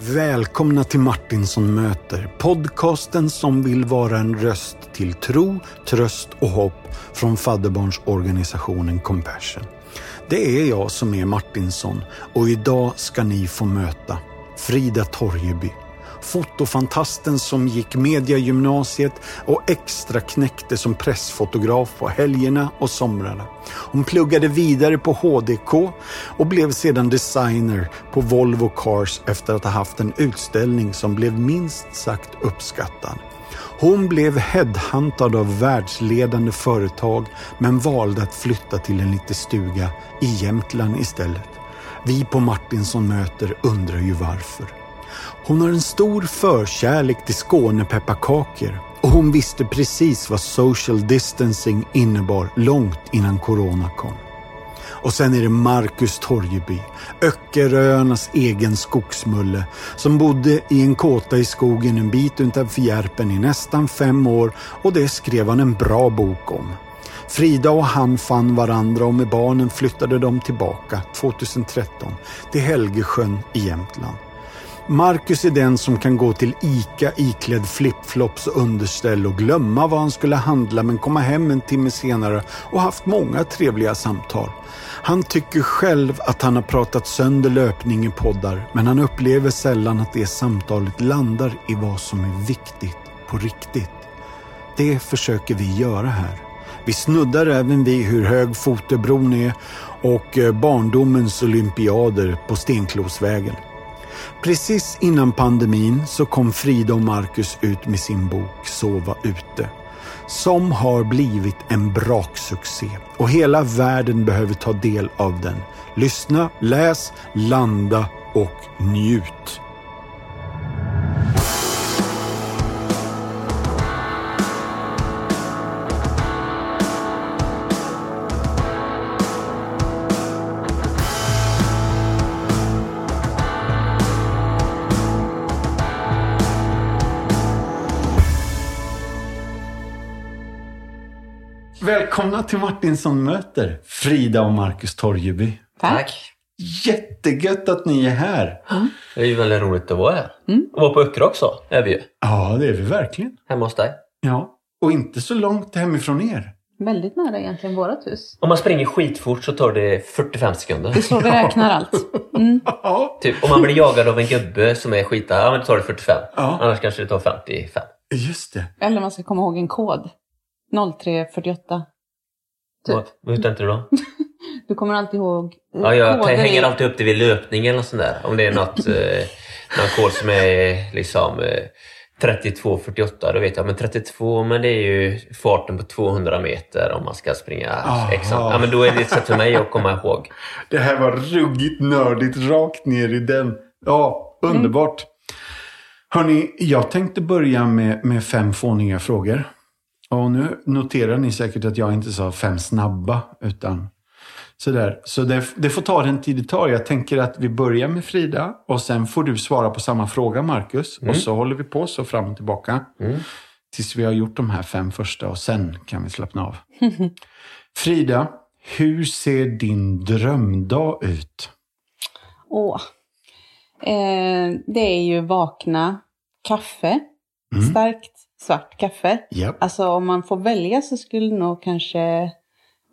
Välkomna till Martinsson möter, podcasten som vill vara en röst till tro, tröst och hopp från fadderbarnsorganisationen Compassion. Det är jag som är Martinsson och idag ska ni få möta Frida Torjeby fotofantasten som gick mediegymnasiet och extra knäckte som pressfotograf på helgerna och somrarna. Hon pluggade vidare på HDK och blev sedan designer på Volvo Cars efter att ha haft en utställning som blev minst sagt uppskattad. Hon blev headhuntad av världsledande företag men valde att flytta till en liten stuga i Jämtland istället. Vi på Martinsson möter undrar ju varför. Hon har en stor förkärlek till Skånepepparkakor och hon visste precis vad social distancing innebar långt innan corona kom. Och sen är det Marcus Torjeby, Öckeröarnas egen skogsmulle, som bodde i en kåta i skogen en bit utanför Järpen i nästan fem år och det skrev han en bra bok om. Frida och han fann varandra och med barnen flyttade de tillbaka 2013 till Helgesjön i Jämtland. Marcus är den som kan gå till ICA iklädd flipflops och underställ och glömma vad han skulle handla men komma hem en timme senare och haft många trevliga samtal. Han tycker själv att han har pratat sönder löpning i poddar men han upplever sällan att det samtalet landar i vad som är viktigt på riktigt. Det försöker vi göra här. Vi snuddar även vid hur hög Fotebron är och eh, barndomens olympiader på Stenklosvägen. Precis innan pandemin så kom Frida och Marcus ut med sin bok Sova ute. Som har blivit en braksuccé och hela världen behöver ta del av den. Lyssna, läs, landa och njut. Välkomna till Martinsson möter Frida och Marcus Torjeby. Tack. Jättegött att ni är här. Mm. Det är ju väldigt roligt att vara här. Mm. Och vara på Öckerö också, är vi ju. Ja, det är vi verkligen. Hemma hos dig. Ja, och inte så långt hemifrån er. Väldigt nära egentligen vårat hus. Om man springer skitfort så tar det 45 sekunder. Det är så vi räknar allt. Mm. typ, om man blir jagad av en gubbe som är skita, ja men då tar det 45. Ja. Annars kanske det tar 55. Just det. Eller man ska komma ihåg en kod. 0348. Typ. Vad hette det då? du kommer alltid ihåg eh, Ja, jag hänger alltid upp det vid löpning eller sånt där. Om det är något, eh, någon kod som är liksom eh, 32.48, då vet jag. Men 32, men det är ju farten på 200 meter om man ska springa exakt. Ja, men då är det ett sätt för mig att komma ihåg. Det här var ruggigt nördigt, rakt ner i den. Ja, underbart. Mm. Hörni, jag tänkte börja med, med fem fåniga frågor. Och nu noterar ni säkert att jag inte sa fem snabba, utan sådär. Så det, det, får ta den tid det tar. Jag tänker att vi börjar med Frida och sen får du svara på samma fråga, Marcus. Mm. Och så håller vi på så fram och tillbaka. Mm. Tills vi har gjort de här fem första och sen kan vi slappna av. Frida, hur ser din drömdag ut? Åh. Eh, det är ju vakna, kaffe, mm. starkt svart kaffe. Yep. Alltså om man får välja så skulle nog kanske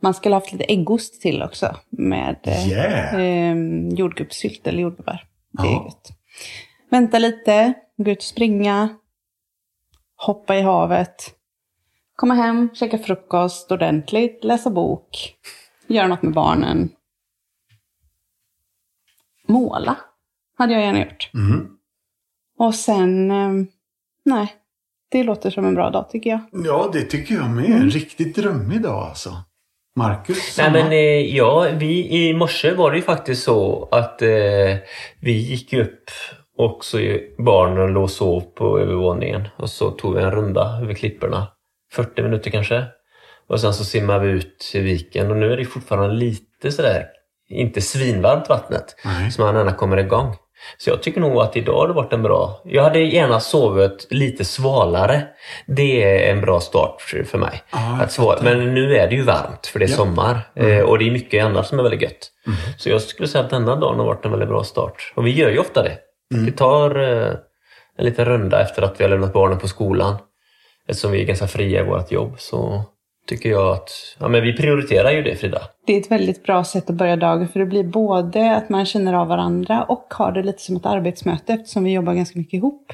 man skulle haft lite äggost till också med eh, yeah. eh, jordgubbssylt eller jordgubbar. Det är gott. Vänta lite, gå ut och springa, hoppa i havet, komma hem, käka frukost ordentligt, läsa bok, göra något med barnen. Måla hade jag gärna gjort. Mm. Och sen, eh, nej, det låter som en bra dag tycker jag. Ja, det tycker jag med. En riktigt drömmig dag alltså. Marcus? Nej men eh, ja, vi, i morse var det ju faktiskt så att eh, vi gick upp och så barnen låg och sov på övervåningen och så tog vi en runda över klipporna. 40 minuter kanske. Och sen så simmade vi ut i viken och nu är det fortfarande lite sådär, inte svinvarmt vattnet. Nej. Så man gärna kommer igång. Så jag tycker nog att idag har det varit en bra... Jag hade gärna sovit lite svalare. Det är en bra start för mig. Ah, att sova. Men nu är det ju varmt för det är ja. sommar. Mm. Eh, och det är mycket annat som är väldigt gött. Mm. Så jag skulle säga att denna dagen har varit en väldigt bra start. Och vi gör ju ofta det. Vi tar eh, en liten runda efter att vi har lämnat barnen på skolan. Eftersom vi är ganska fria i vårt jobb så tycker jag att ja, men vi prioriterar ju det Frida. Det är ett väldigt bra sätt att börja dagen för det blir både att man känner av varandra och har det lite som ett arbetsmöte eftersom vi jobbar ganska mycket ihop.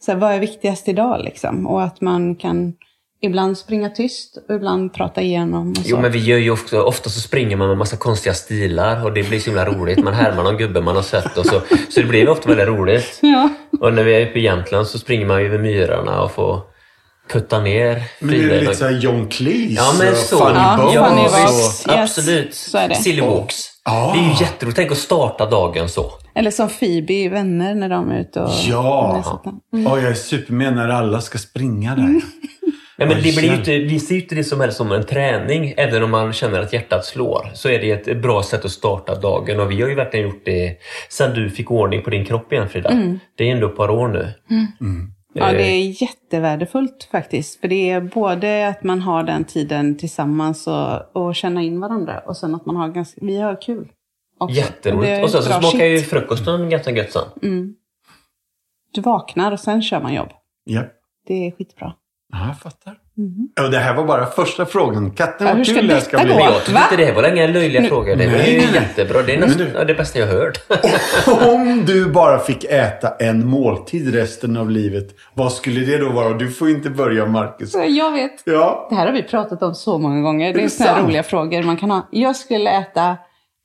Så här, vad är viktigast idag liksom? Och att man kan ibland springa tyst och ibland prata igenom. Och så. Jo men vi gör ju ofta, ofta så springer man med massa konstiga stilar och det blir så himla roligt. Man härmar någon gubbe man har sett och så, så det blir ofta väldigt roligt. Ja. Och när vi är uppe i Jämtland så springer man ju över myrarna och får putta ner Men är det Frida. lite såhär John Cleese Ja men och så. Funny Ja, Bones Funny och- Bones. Yes, Absolut. så är det. Silly walks. Ja. Det är ju jätteroligt. Tänk att starta dagen så. Eller som Phoebe i Vänner när de är ute och... Ja. Mm. Åh, jag är supermed när alla ska springa där. Mm. Nej, men Ja, det blir inte, vi ser ju inte det som, helst som en träning. Även om man känner att hjärtat slår så är det ett bra sätt att starta dagen. Och vi har ju verkligen gjort det sen du fick ordning på din kropp igen Frida. Det är ändå ett par år nu. Ja, det Eh, är jättevärdefullt faktiskt. För det är både att man har den tiden tillsammans och, och känna in varandra. Och sen att man har ganska, vi har kul. Också. Jätteroligt. Och sen så smakar ju shit. frukosten ganska gött sen. Mm. Du vaknar och sen kör man jobb. Ja. Det är skitbra. Ja, jag fattar. Och det här var bara första frågan. Katten, Ja, vad hur ska kul det här ska bli. gå? Men jag inte det var inga löjliga frågor. Det var ju jättebra. Det är nästan du- det bästa jag hört. Om du bara fick äta en måltid resten av livet, vad skulle det då vara? Du får inte börja, Marcus. Jag vet. Ja. Det här har vi pratat om så många gånger. Det är det sådana här roliga frågor man kan ha. Jag skulle äta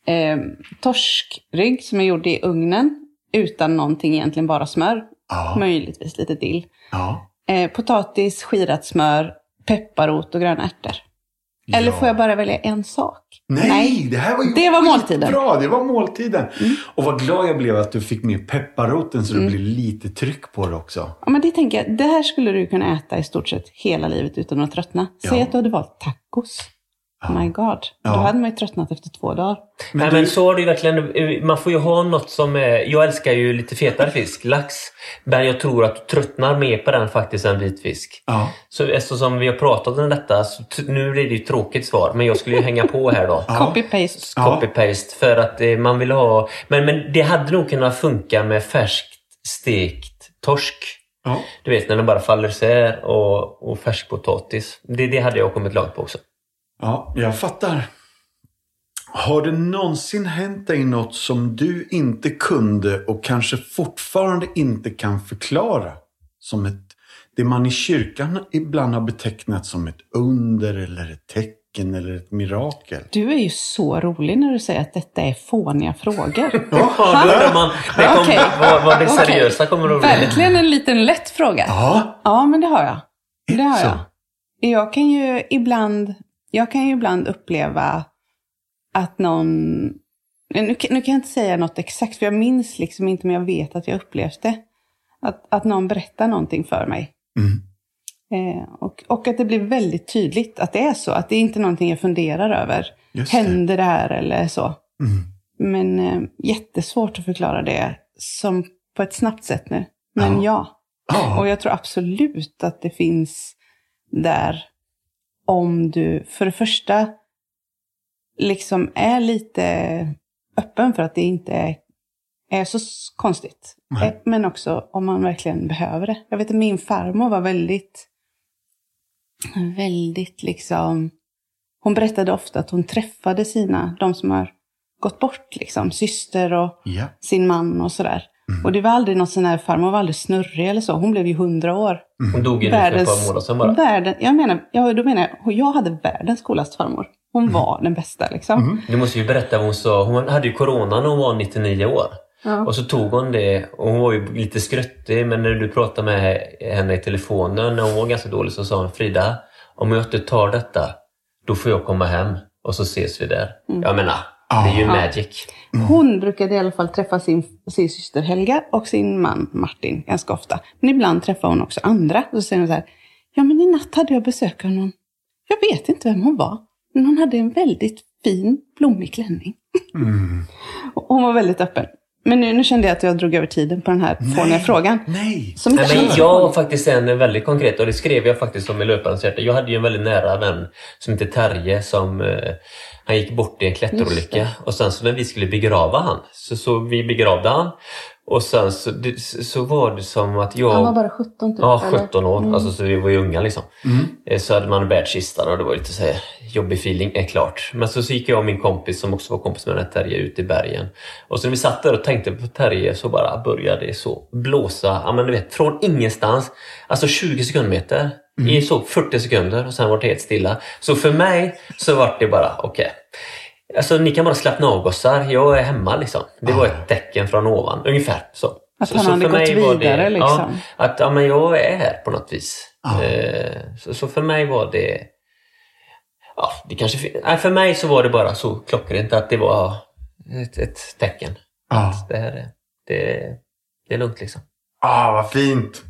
eh, torskrygg som är gjord i ugnen. Utan någonting egentligen, bara smör. Ja. Möjligtvis lite dill. ja. Eh, potatis, skirat smör, pepparrot och gröna ärtor. Eller Ja. får jag bara välja en sak? Nej, det här var ju Det var måltiden. Bra, det var måltiden. Och vad glad jag blev att du fick med pepparroten så det blir lite tryck på det också. Ja, men det tänker jag, det här skulle du kunna äta i stort sett hela livet utan att tröttna. Säg Ja. att du hade valt tacos. Oh my god. Då Ja. hade man ju tröttnat efter två dagar. Men, Nej, men så har det ju verkligen. Man får ju ha något som är... Jag älskar ju lite fetare fisk, lax. Men jag tror att du tröttnar mer på den faktiskt än vitfisk. Ja. Så eftersom vi har pratat om detta, så t- nu blir det ju ett tråkigt svar, men jag skulle ju hänga på här då. Ja. Copy-paste. Ja. Copy-paste för att eh, man vill ha... Men, men det hade nog kunnat funka med färskt stekt torsk. Ja. Du vet när den bara faller isär och, och färsk potatis. Det, det hade jag kommit långt på också. Ja, jag fattar. Har det någonsin hänt dig något som du inte kunde och kanske fortfarande inte kan förklara? Som ett, det man i kyrkan ibland har betecknat som ett under eller ett tecken eller ett mirakel. Du är ju så rolig när du säger att detta är fåniga frågor. Ja, då undrar man det kom, Okej. vad, vad det seriösa kommer att bli. Verkligen en liten lätt fråga. Ja, Ja, men det har jag. Det har jag. Jag kan ju ibland, jag kan ju ibland uppleva att någon... Nu, kan- nu kan jag inte säga något exakt, för jag minns liksom inte, men jag vet att jag upplevt det. Att, att någon berättar någonting för mig. Mm. Eh, och, och att det blir väldigt tydligt att det är så. Att det är inte någonting jag funderar över. Just det. Händer det här eller så? Mm. Men eh, jättesvårt att förklara det som på ett snabbt sätt nu. Men ja. Ja. Och jag tror absolut att det finns där om du för det första liksom är lite öppen för att det inte är, så konstigt. Nej. Eh, Men också om man verkligen behöver det. Jag vet att min farmor var väldigt, väldigt liksom, hon berättade ofta att hon träffade sina, de som har gått bort liksom, syster och Ja. sin man och sådär. Och det var aldrig något sån här, farmor var aldrig snurrig eller så. Hon blev ju hundra år. Hon dog ju nu för ett par månader sedan bara. världen, jag menar, ja, då menar jag, jag hade världens coolaste farmor. Hon var den bästa liksom. Du måste ju berätta vad hon sa. Hon hade ju corona när hon var 99 år. Ja. Och så tog hon det och hon var ju lite skruttig men när du pratade med henne i telefonen när hon var ganska dålig så sa hon Frida, om jag inte tar detta då får jag komma hem och så ses vi där. Jag menar, det är ju magic. Hon brukade i alla fall träffa sin, sin syster Helga och sin man Martin ganska ofta. Men ibland träffar hon också andra. Och så säger hon så här, ja men i natt hade jag besök av någon, jag vet inte vem hon var, men hon hade en väldigt fin blommig klänning. Och hon var väldigt öppen. Men nu, nu kände jag att jag drog över tiden på den här fåniga frågan. Nej. Som Nej, men jag har faktiskt en väldigt konkret och det skrev jag faktiskt om i löparens hjärta. Jag hade ju en väldigt nära vän som heter Terje som eh, han gick bort i en klätterolycka och sen så när vi skulle begrava han så, så vi begravde han Och sen så, det, så var det som att jag... Han var bara 17 typ? Ja, eller? 17 år. Alltså, så vi var ju unga liksom. Mm. Eh, Så hade man bärt kistan och det var lite så här jobbig feeling, är klart. Men så, så gick jag och min kompis som också var kompis med den här Terje ut i bergen. Och så när vi satt där och tänkte på Terje så bara började det så blåsa, ja men du vet, från ingenstans. Alltså 20 sekundmeter i så 40 sekunder och sen var det helt stilla. Så för mig så var det bara, okej. Alltså ni kan bara slappna av gossar, jag är hemma liksom. Det var ett tecken från ovan, ungefär så. Att så, han så hade för gått mig var vidare, det, liksom. Ja, att ja, men jag är här på något vis. Ja. Eh, så, så för mig var det... Ja, det kanske... Nej, för mig så var det bara så klockrent att det var ett, ett tecken. Ja. Att det här är... Det, det är lugnt liksom. Ah, vad fint!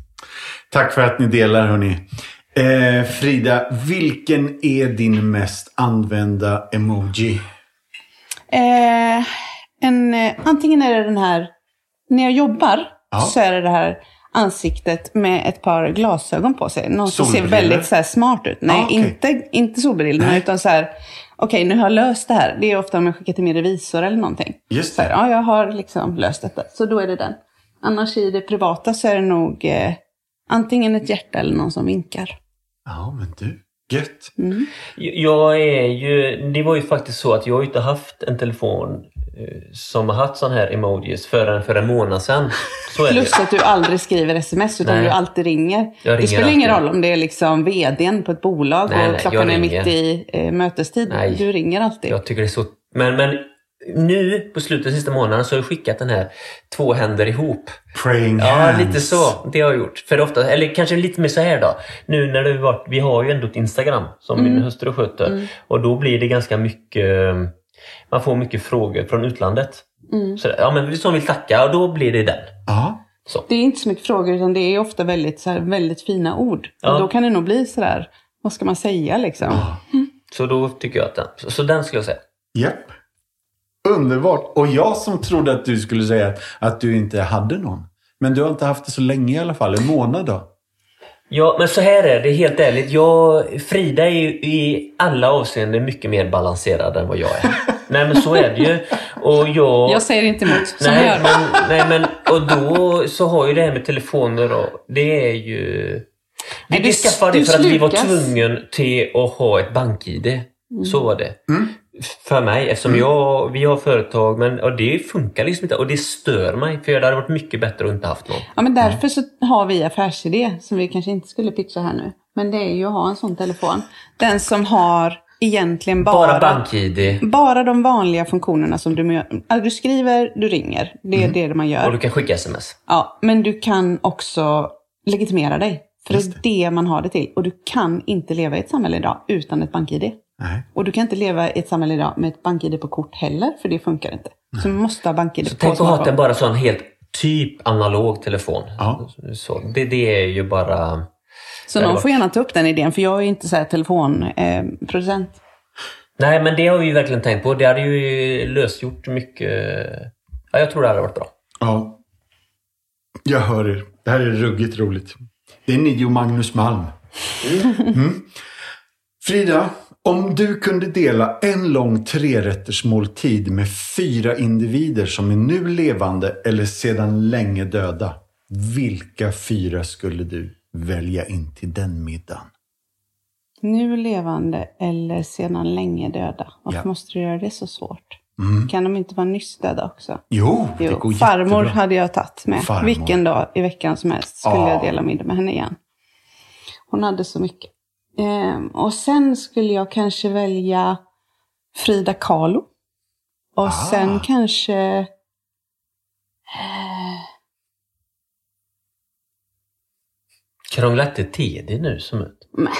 Tack för att ni delar hörni. Eh, Frida, vilken är din mest använda emoji? Eh, en, eh, antingen är det den här, när jag jobbar Ja. så är det det här ansiktet med ett par glasögon på sig. Någon som ser väldigt så här, smart ut. Nej, Ah, okej. inte, inte solbrillorna utan så här, okej nu har jag löst det här. Det är ofta om jag skickar till min revisor eller någonting. Just Så här, det. ja, jag har liksom löst detta. Så då är det den. Annars i det privata så är det nog eh, antingen ett hjärta eller någon som vinkar. Ja, men du. Gött. Jag är ju... Det var ju faktiskt så att jag inte haft en telefon eh, som har haft sån här emojis förrän för en månad sedan. Så är det. Plus att du aldrig skriver sms utan Nej. du alltid ringer. Jag ringer det spelar ingen roll om det är liksom vdn på ett bolag Nej, och nej, klockan är mitt i eh, mötestid. Nej. Du ringer alltid. Jag tycker det är så... Men, men nu på slutet av sista månaden så har jag skickat den här två händer ihop. Praying Ja, hands. lite så. Det har jag gjort. För ofta, eller kanske lite mer så här då. Nu när det har varit, vi har ju ändå ett Instagram som min hustru sköter. Och då blir det ganska mycket, man får mycket frågor från utlandet. Så, ja men vi som vill tacka och då blir det den. Ja. Så. Det är inte så mycket frågor utan det är ofta väldigt, så här, väldigt fina ord. Ja. Och då kan det nog bli sådär, vad ska man säga liksom? Så då tycker jag att den, så, så den skulle jag säga. Japp. Underbart. Och jag som trodde att du skulle säga att du inte hade någon. Men du har inte haft det så länge i alla fall. En månad då? Ja, men så här är det helt ärligt. Jag, Frida är ju i alla avseenden mycket mer balanserad än vad jag är. Nej men så är det ju. Och jag... Jag säger inte emot, som nej, jag gör. men, nej men och då så har ju det här med telefoner och det är ju... Vi, Nej, vi du- skaffade det för att vi var tvungen till att ha ett bank-id. Så var det. För mig, eftersom jag, vi har företag men och det funkar liksom inte och det stör mig för det hade varit mycket bättre att inte haft någon. Ja, men därför så har vi affärsidé som vi kanske inte skulle pitcha här nu. Men det är ju att ha en sån telefon. Den som har egentligen bara, Bara bank-id bara de vanliga funktionerna som du du skriver, du ringer. Det är det man gör. och du kan skicka sms. Ja, men du kan också legitimera dig. För det är det man har det till. Och du kan inte leva i ett samhälle idag utan ett bank-id. Nej. Och du kan inte leva i ett samhälle idag med ett bank-id på kort heller, för det funkar inte. Så man måste ha bank-id Så på tänk att ha en bara sån helt typ analog telefon. Ja. Så, det, det är ju bara... Så någon får gärna ta upp den idén, för jag är ju inte så här telefonproducent. Eh, producent. Nej, men det har vi ju verkligen tänkt på. Det hade ju lösgjort mycket... Ja, jag tror det hade varit bra. Ja. Jag hör er. Det här är ruggigt roligt. Det är ni och Magnus Malm. Mm. Frida, om du kunde dela en lång trerättersmåltid med fyra individer som är nu levande eller sedan länge döda. Vilka fyra skulle du välja in till den middagen? Nu levande eller sedan länge döda. Varför Ja. måste du göra det så svårt? Mm. Kan de inte vara nyss döda också? Jo, det Jo, går farmor jättebra. hade jag tagit med. Farmor. Vilken dag i veckan som helst skulle Ah. jag dela middag med henne igen. Hon hade så mycket. Ehm, och sen skulle jag kanske välja Frida Kahlo. Och Ah. sen kanske... eh, Krångla inte till det nu som ut. Nej.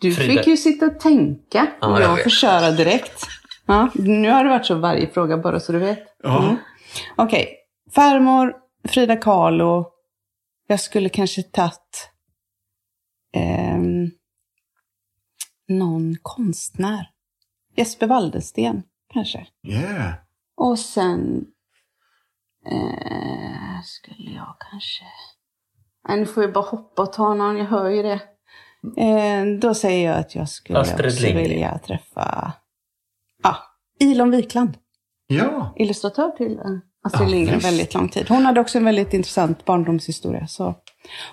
Du Frida- fick ju sitta och tänka. Ja, och jag får köra direkt. Ja, nu har det varit så varje fråga bara så du vet. Ja. Mm. Okej, farmor, Frida Kahlo. Jag skulle kanske tagit ehm, någon konstnär. Jesper Waldensten kanske. Yeah. Och sen eh, skulle jag kanske... Nej, nu får jag bara hoppa och ta någon, jag hör ju det. Eh, då säger jag att jag skulle Astrid också Lindgren. vilja träffa ja, Ilon Wikland. Ja. Illustratör till eh, Astrid Ja, Lindgren visst. väldigt lång tid. Hon hade också en väldigt intressant barndomshistoria. Så.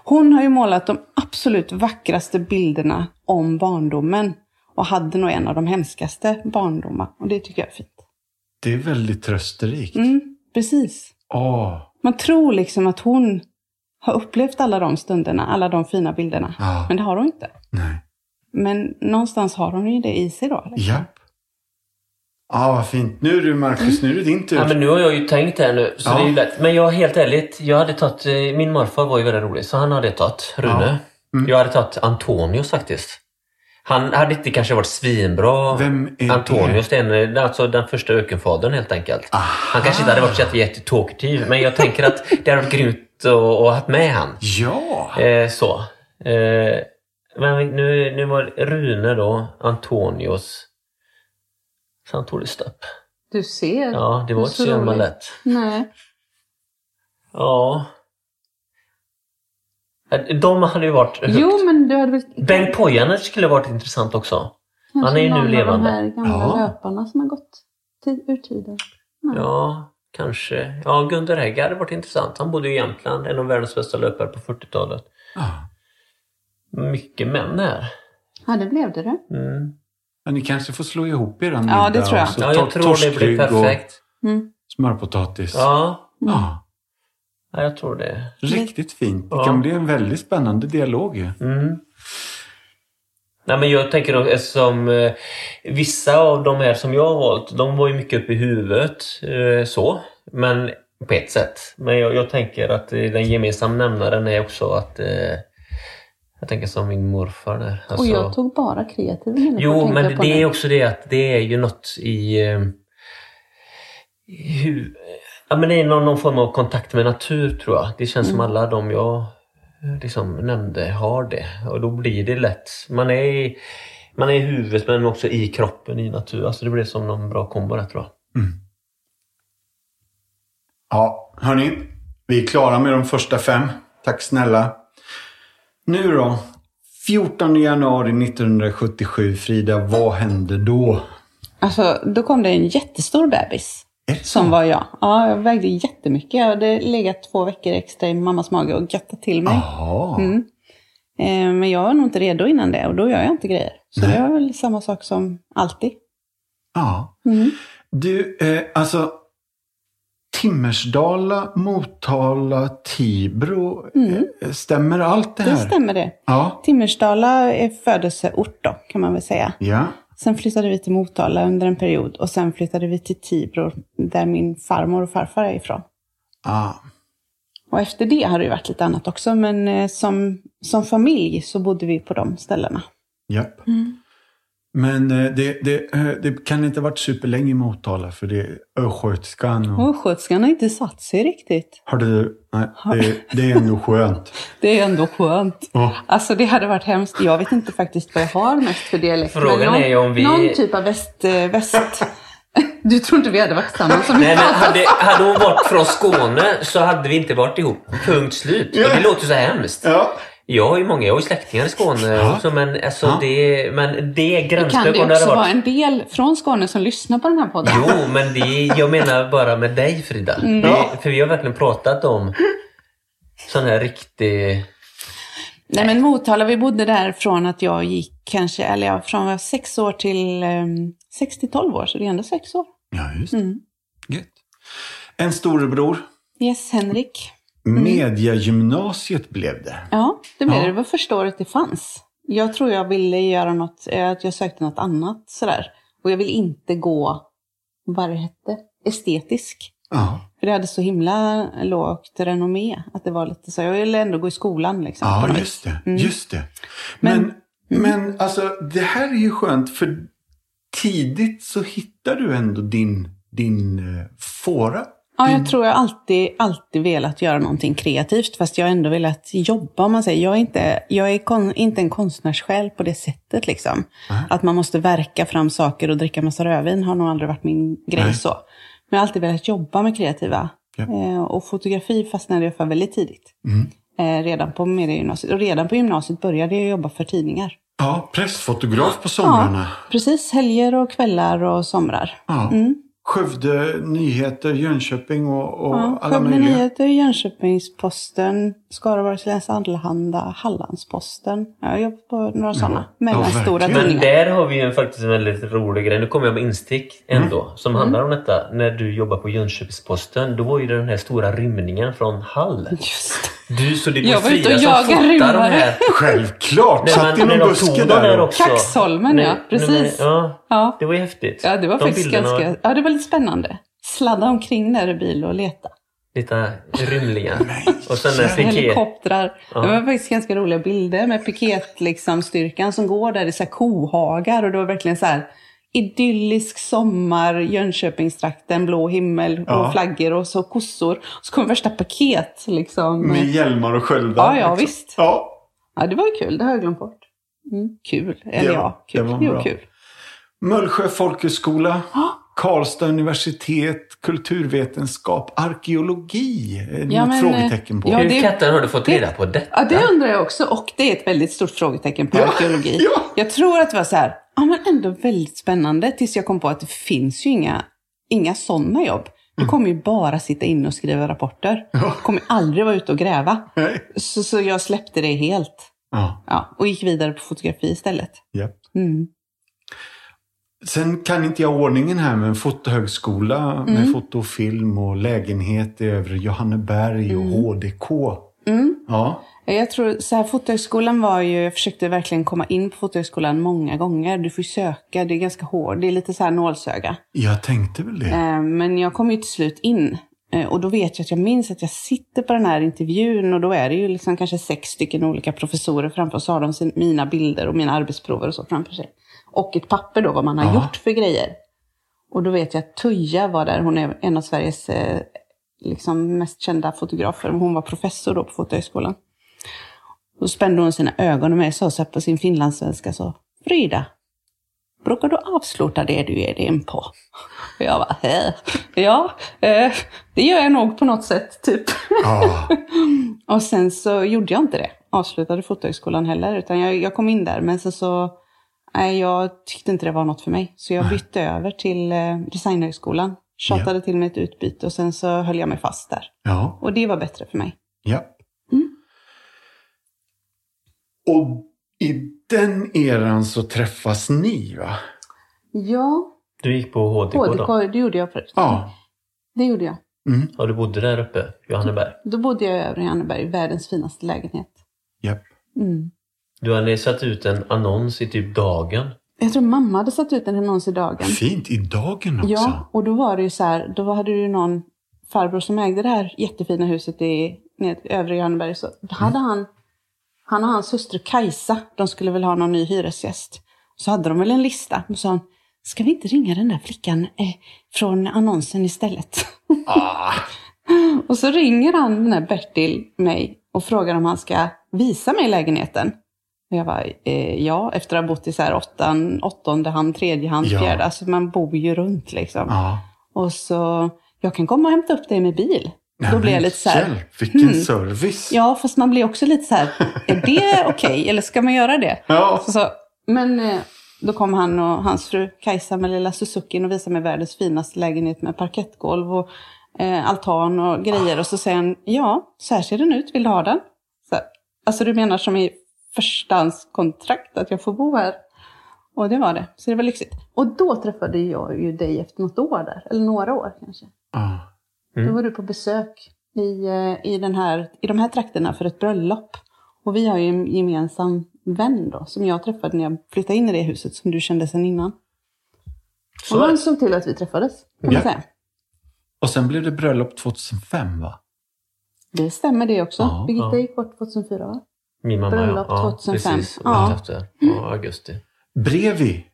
Hon har ju målat de absolut vackraste bilderna om barndomen. Och hade nog en av de hemskaste barndomar. Och det tycker jag är fint. Det är väldigt trösterikt. Mm, precis. Åh, Man tror liksom att hon har upplevt alla de stunderna, alla de fina bilderna. Ja. Men det har hon inte. nej. Men någonstans har hon ju det i sig då. Liksom. Japp. Ja, vad fint. Nu är du Marcus, nu är det din tur. Ja, men nu har jag ju tänkt här nu, så Ja. det är ju lätt. Men jag, helt ärligt, jag hade tagit... eh, Min morfar var ju väldigt rolig, så han hade tagit, Rune. Mm. Jag hade tagit Antonius faktiskt. Han hade inte kanske varit svinbra. Vem är Antonius, det? är en- alltså den första ökenfadern helt enkelt. Aha. Han kanske inte hade varit så jätte- jättetalkativ, men jag tänker att det hade varit grymt att ha med han. Ja! Eh, så. Eh, men nu, nu var Rune då, Antonius. Så han tog det stopp. Du ser. Ja, det var inte så jävla lätt. Nej. Ja. Eh, De hade ju varit högt. Jo, men du hade väl... Bengt Pojanen skulle ha varit intressant också. Kanske han är ju nu någon levande. av de här gamla Ja. löparna som har gått ur tiden. Nej. Ja, kanske. Ja, Gunder Hägg hade varit intressant. Han bodde i Jämtland, en av världens bästa löpare på 40-talet. ja. Mycket män här. Ja, det blev det du. Mm. Men ni kanske får slå ihop er en Ja, det tror jag. och så Ja, jag tror det blir perfekt. Mm. smörpotatis. Ja, Ja, ja, jag tror det. riktigt fint. Det Ja. kan bli en väldigt spännande dialog ju. Mm. Nej, men jag tänker då eftersom eh, vissa av de här som jag har valt, de var ju mycket uppe i huvudet. Eh, så. Men på ett sätt. Men jag, jag tänker att eh, den gemensamma nämnaren är också att eh, jag tänker som min morfar där. Och Alltså- jag tog bara kreativ Jo, men det nu. är också det att det är ju något i... eh, i hu- ja, men det är någon, någon form av kontakt med natur tror jag. Det känns som Mm. alla de jag eh, liksom nämnde har det. Och då blir det lätt. Man är, i- man är i huvudet men också i kroppen i natur. Alltså det blir som någon bra kombo där tror jag. Ja, hörni. Vi är klara med de första fem. Tack snälla. Nu då. 14 januari 1977. Frida, vad hände då? Alltså, då kom det en jättestor bebis. Som var jag. Ja, jag vägde jättemycket. Jag hade legat två veckor extra i mammas mage och göttat till mig. Mm. Eh, men jag var nog inte redo innan det och då gör jag inte grejer. Så Nej. det var väl samma sak som alltid. Ja. Mm. Du, eh, alltså. Timmersdala, Motala, Tibro. Eh, stämmer allt det här? Mm. Det stämmer det. Ja. Timmersdala är födelseort då, kan man väl säga. Ja. Sen flyttade vi till Motala under en period och sen flyttade vi till Tibro där min farmor och farfar är ifrån. Ah. Och efter det har det varit lite annat också, men eh, som, som familj så bodde vi på de ställena. Japp. Mm. Men eh, det, det, eh, det kan inte ha varit superlänge i Motala för det är östgötskan och... Sköterskan har inte satt sig riktigt. Har du... Nej, det, det är ändå skönt. Det är ändå skönt. Ja. Alltså det hade varit hemskt. Jag vet inte faktiskt vad jag har mest för dialekt. Frågan men någon, är ju om vi- Någon typ av väst... eh, väst... Du tror inte vi hade varit tillsammans om Nej, men hade, hade hon varit från Skåne så hade vi inte varit ihop. Punkt slut. Och det låter ju så hemskt. Ja. Jag har ju många, jag har ju släktingar i Skåne Ja. också, men, alltså, Ja. det, men det är Kan gränslöst det om det också vara varit... en del från Skåne som lyssnar på den här podden? Jo, men det, jag menar bara med dig Frida. Mm. Det, för vi har verkligen pratat om sån här riktig... Nej men Motala, vi bodde där från att jag gick kanske, eller ja, från jag var sex år till um, 6 till 12 år, så det är ändå sex år. Ja, just Mm. Gött. En storebror. Yes, Henrik. Mediagymnasiet blev det. Ja, det blev Ja. det. Det var första året det fanns. Jag tror jag ville göra något, eh, att jag sökte något annat sådär. Och jag vill inte gå, vad det hette, estetisk. Ja, För det hade så himla lågt renommé. Att det var lite så, jag ville ändå gå i skolan liksom. ja just det. Mm. Just det. Men, Men- men, alltså det här är ju skönt för tidigt så hittar du ändå din, din eh, fåra. Ja, jag tror jag alltid, alltid velat göra någonting kreativt. Fast jag har ändå velat jobba, om man säger. Jag är inte, jag är kon, inte en konstnärssjäl på det sättet liksom. Nej. Att man måste verka fram saker och dricka massa rödvin har nog aldrig varit min grej Nej. så. Men jag har alltid velat jobba med kreativa. Ja. Eh, och fotografi fastnade jag för väldigt tidigt. Mm. Eh, redan på mediegymnasiet. Och redan på gymnasiet började jag jobba för tidningar. Ja, pressfotograf på somrarna. Precis, helger och kvällar och somrar. Ja. Mm. Skövde Nyheter, Jönköping och, och Ja, alla Skövde möjliga. Nyheter, Jönköpingsposten, Skaraborgs Läns Allehanda, Hallandsposten. Ja, Jag har jobbat på några sådana mellanstora. Men tidningar. där har vi ju faktiskt en väldigt rolig grej. Nu kommer jag med instick ändå. Mm. Som handlar om detta. När du jobbar på Jönköpings-Posten. Då var ju det den här stora rymningen från Hall. Just Du, så det Jag var ute och jagade här. Självklart! Nej, Satt i någon buske där. också. Kaxholmen, ja. Nej, Precis. men- ja, Ja. det var ju häftigt. ja, det var De faktiskt bilderna- ganska... Ja, det var lite spännande. Sladda omkring där i bil och leta. Lite rymlingar. Och sen en piket. Helikoptrar. Ja. Det var faktiskt ganska roliga bilder med piket, liksom, styrkan som går där i så här kohagar. Och det var verkligen så här idyllisk sommar, Jönköpingstrakten, blå himmel och Ja. flaggor och så kossor. Och så kom värsta paket liksom. Med hjälmar och sköldar. Ja, ja, liksom. visst. Ja, Ja, det var ju kul. Det har jag glömt bort. Mm, kul. Eller Det var- ja, kul. det var jo, bra. kul. Mullsjö folkhögskola, Ja. Karlstad universitet, kulturvetenskap, arkeologi. Ja, men, frågetecken på? ja, Hur det- katten har du fått reda på detta? Ja, det undrar jag också. Och det är ett väldigt stort frågetecken på Ja, arkeologi. ja. Jag tror att det var så här, ja men ändå väldigt spännande tills jag kom på att det finns ju inga, inga sådana jobb. Du kommer ju bara sitta inne och skriva rapporter. Du kommer aldrig vara ute och gräva. Nej. Så, så jag släppte det helt. Ja, Ja, och gick vidare på fotografi istället. ja. Mm. Sen kan inte jag ordningen här med en fotohögskola Mm. med foto och film och lägenhet i övre Johanneberg och HDK. Mm. Ja, Jag tror så här, Fotohögskolan var ju, jag försökte verkligen komma in på Fotohögskolan många gånger. Du får ju söka, det är ganska hårt, det är lite så här nålsöga. jag tänkte väl det. Eh, Men jag kom ju till slut in. Eh, Och då vet jag att jag minns att jag sitter på den här intervjun och då är det ju liksom kanske sex stycken olika professorer framför oss. Så har de sin, mina bilder och mina arbetsprover och så framför sig. Och ett papper då vad man har Ja. gjort för grejer. Och då vet jag att Tuija var där. Hon är en av Sveriges eh, liksom mest kända fotografer. Hon var professor då på Fotohögskolan. Då spände hon sina ögon och mig och sa så här på sin finlandssvenska så. Frida, brukar du avsluta det du ger dig in på? Och jag bara, Hä? ja, eh, det gör jag nog på något sätt, typ. Ja, Och sen så gjorde jag inte det. Avslutade fotohögskolan heller, utan jag, jag kom in där. Men sen så, nej, jag tyckte inte det var något för mig. Så jag bytte över till eh, designhögskolan. Tjatade till mig ett utbyte och sen så höll jag mig fast där. ja, Och det var bättre för mig. ja. Mm. Och i den eran så träffas ni va? Ja, Du gick på HDK då? HDK, det gjorde jag förut. Ja. Det gjorde jag. Mm. Ja, du bodde där uppe, Johanneberg. Då bodde jag i Övre Anneberg, världens finaste lägenhet. Japp. Mm. Du hade satt ut en annons i typ Dagen. Jag tror mamma hade satt ut en annons i dagen. Fint, i dagen också. Ja, och då var det ju så här, då hade du ju någon farbror som ägde det här jättefina huset i ned, övre Johanneberg. Så hade han, han och hans hustru Kajsa, de skulle väl ha någon ny hyresgäst. Så hade de väl en lista. Och sa han, ska vi inte ringa den där flickan eh, från annonsen istället? Ah, och så ringer han den här Bertil mig och frågar om han ska visa mig lägenheten. Och jag bara, eh, ja, efter att ha bott i så här åttan, åttonde hand, tredje hand, Ja. fjärde. Alltså man bor ju runt liksom. ja. Och så, jag kan komma och hämta upp dig med bil. Nej, Då blir jag lite så här, Hjälp, vilken hmm. service. ja fast man blir också lite så här, är det okej eller ska man göra det? Ja. Så, så, men eh, då kom han och hans fru Kajsa med lilla Suzuki och visade mig världens finaste lägenhet med parkettgolv och eh, altan och grejer. Och så säger han, ja, så här ser den ut, vill du ha den? Så, alltså du menar som i förstahandskontrakt att jag får bo här? Och det var det, så det var lyxigt. Och då träffade jag ju dig efter något år där, eller några år kanske. Ah. Mm. Då var du på besök i, eh, i, den här, i de här trakterna för ett bröllop. Och vi har ju en gemensam vän då, som jag träffade när jag flyttade in i det huset som du kände sedan innan. Så och han såg till att vi träffades, kan man Ja. säga. Och sen blev det bröllop 2005 va? Det stämmer det också. Ja, Birgitta ja. gick bort 2004 va? Min mamma, Bröllop ja. 2005. Precis, Ja. ja. efter. Ja, augusti. Brevi.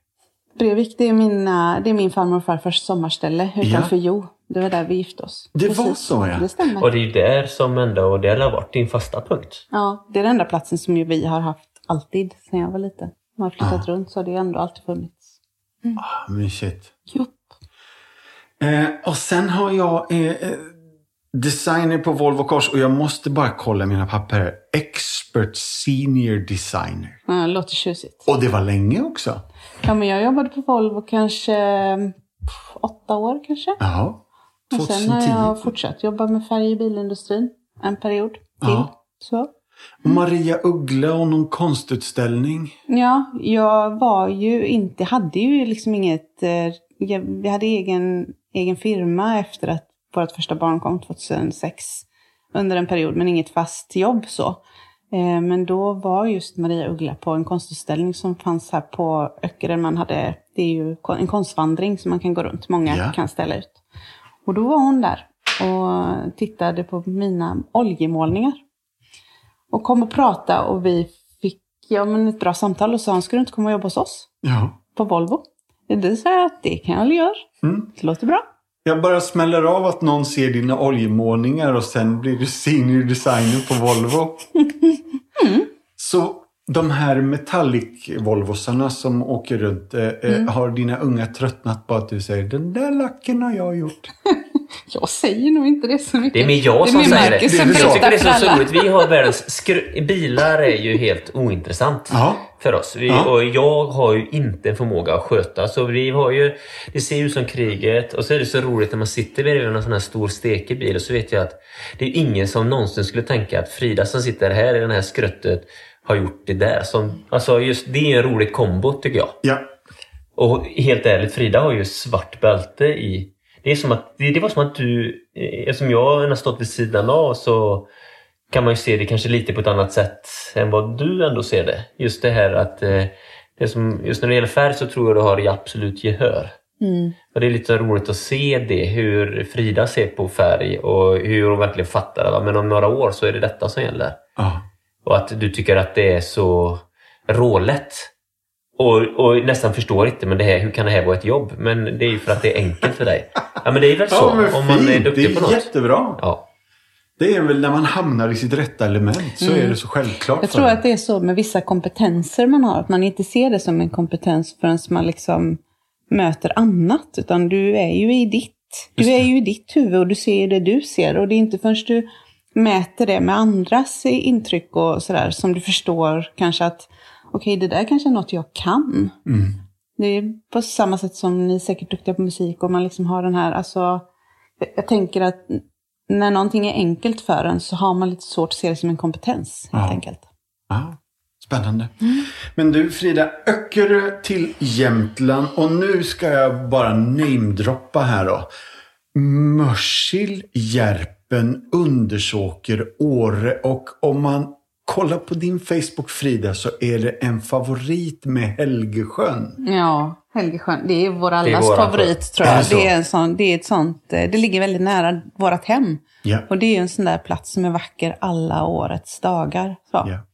Brevik, det är, mina, det är min farmor och farfars sommarställe utanför Jo. Det var där vi gifte oss. Det var så, ja. Det stämmer. Och det är ju där som ändå, och det har varit din fasta punkt. Ja, det är den enda platsen som ju vi har haft alltid sedan jag var liten. Man har flyttat Ja. runt så har det ändå alltid funnits. Ah, mysigt. Jo. Eh, och sen har jag eh, eh, designer på Volvo Cars och jag måste bara kolla mina papper. Expert Senior Designer. Ja, det låter tjusigt. Och det var länge också. Ja, men jag jobbade på Volvo kanske pff, åtta år kanske. Ja. Och sen 2010. har jag fortsatt jobba med färg i bilindustrin en period till. Ja. Så. Och Maria Uggla och någon konstutställning. Ja, jag var ju inte, hade ju liksom inget, eh, jag, vi hade egen, egen firma efter att vårt första barn kom 2006. Under en period, men inget fast jobb så. Eh, Men då var just Maria Uggla på en konstutställning som fanns här på Öckeren. Man hade, det är ju en konstvandring som man kan gå runt. Många Ja. kan ställa ut. Och då var hon där och tittade på mina oljemålningar. Och kom och pratade och vi fick ja, men ett bra samtal och sa han, ska du inte komma och jobba hos oss Ja. på Volvo? Det sa jag att det kan jag väl göra. Mm. Det låter bra. Jag bara smäller av att någon ser dina oljemålningar och sen blir du senior designer på Volvo. Så de här metallic-volvosarna som åker runt, eh, eh, har dina unga tröttnat på att du säger den där lacken har jag gjort? Jag säger nog inte det så mycket. Det är mer jag som säger det. Som Jag tycker det är så, roligt. Vi har världens... Bilar är ju helt ointressant Ja. för oss. Vi, Ja. Och jag har ju inte en förmåga att sköta. Så vi har ju... Det ser ut som kriget. Och så är det så roligt när man sitter bredvid en sån här stor stekig bil och så vet jag att det är ingen som någonsin skulle tänka att Frida som sitter här i det här skruttet har gjort det där. Som, alltså just det är en rolig kombo tycker jag. Ja. Och helt ärligt, Frida har ju svart bälte i... Det, är som att, det, det var som att du, eh, eftersom jag har stått vid sidan av så kan man ju se det kanske lite på ett annat sätt än vad du ändå ser det. Just det här att, eh, det som, just när det gäller färg så tror jag du har i absolut gehör. Mm. Och det är lite roligt att se det, hur Frida ser på färg och hur hon verkligen fattar det. va. Men om några år så är det detta som gäller. Ja. Och att du tycker att det är så rålätt. Och, och nästan förstår inte, men det här, hur kan det här vara ett jobb? Men det är ju för att det är enkelt för dig. Ja men det är väl så, Ja, om man är duktig det på är något. jättebra. Ja. Det är väl när man hamnar i sitt rätta element så är det så självklart Mm. Jag för tror att det är så med vissa kompetenser man har. Att man inte ser det som en kompetens förrän man liksom möter annat. Utan du är ju i ditt. Du är det. ju i ditt huvud och du ser det du ser. Och det är inte förrän du mäter det med andras intryck och sådär som du förstår kanske att okej, det där kanske är något jag kan. Mm. Det är på samma sätt som ni är säkert duktiga på musik och man liksom har den här, alltså, jag- tänker att när någonting är enkelt för en så har man lite svårt att se det som en kompetens helt Ja. enkelt. Ja, spännande. Men du Frida, Öckerö till Jämtland och nu ska jag bara namedroppa här då. Mörsil, Järpen, Undersåker, Åre och om man kollar på din Facebook Frida så är det en favorit med Helgesjön. Ja, Helgesjön. Det är vår är allas våran favorit tror Är jag. det? Det är, en sån, det är ett sånt, eh, det ligger väldigt nära vårt hem. Ja. Och det är ju en sån där plats som är vacker alla årets dagar. Så. Ja.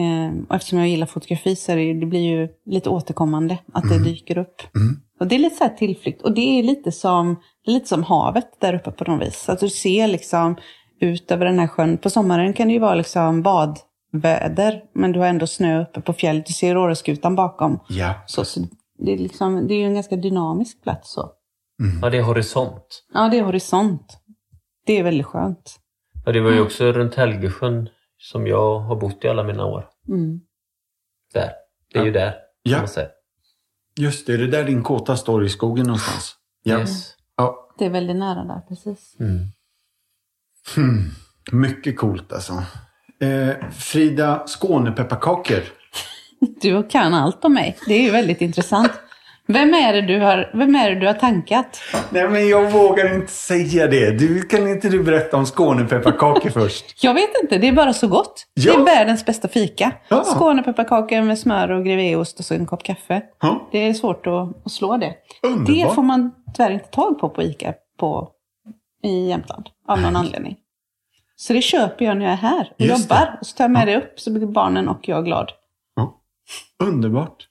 Eh, och eftersom jag gillar fotografi så är det, det blir ju lite återkommande att det dyker upp. Och det är lite så här tillflykt. Och det är lite som, det är lite som havet där uppe på något vis. Att du ser liksom ut över den här sjön. På sommaren kan det ju vara liksom badväder. Men du har ändå snö uppe på fjället. Du ser Åreskutan bakom. Ja. Så, så det, är liksom, det är ju en ganska dynamisk plats. Så. ja, det är horisont. Ja, det är horisont. Det är väldigt skönt. Och det var ju också runt Helgesjön som jag har bott i alla mina år. Mm. Där. Det är ju där, Ja. kan man säga. Just det, är det där din kåta står i skogen någonstans? Ja. Yes. ja. Det är väldigt nära där, precis. Mm. Hmm. Mycket coolt alltså. Eh, Frida, Skånepepparkakor. Du kan allt om mig. Det är ju väldigt intressant. Vem är det du har, vem är det du har tankat? Nej, men jag vågar inte säga det. Du, kan inte du berätta om Skånepepparkakor först? Jag vet inte, det är bara så gott. Ja. Det är världens bästa fika. Ja. Skånepepparkakor med smör och grevéost och så en kopp kaffe. Ja, Det är svårt att, att slå det. underbart. Det får man tyvärr inte tag på på ICA på, i Jämtland. Av någon anledning. Så det köper jag när jag är här och Just det. jobbar. Och så tar jag med det upp så blir barnen och jag glad. Ja. Underbart.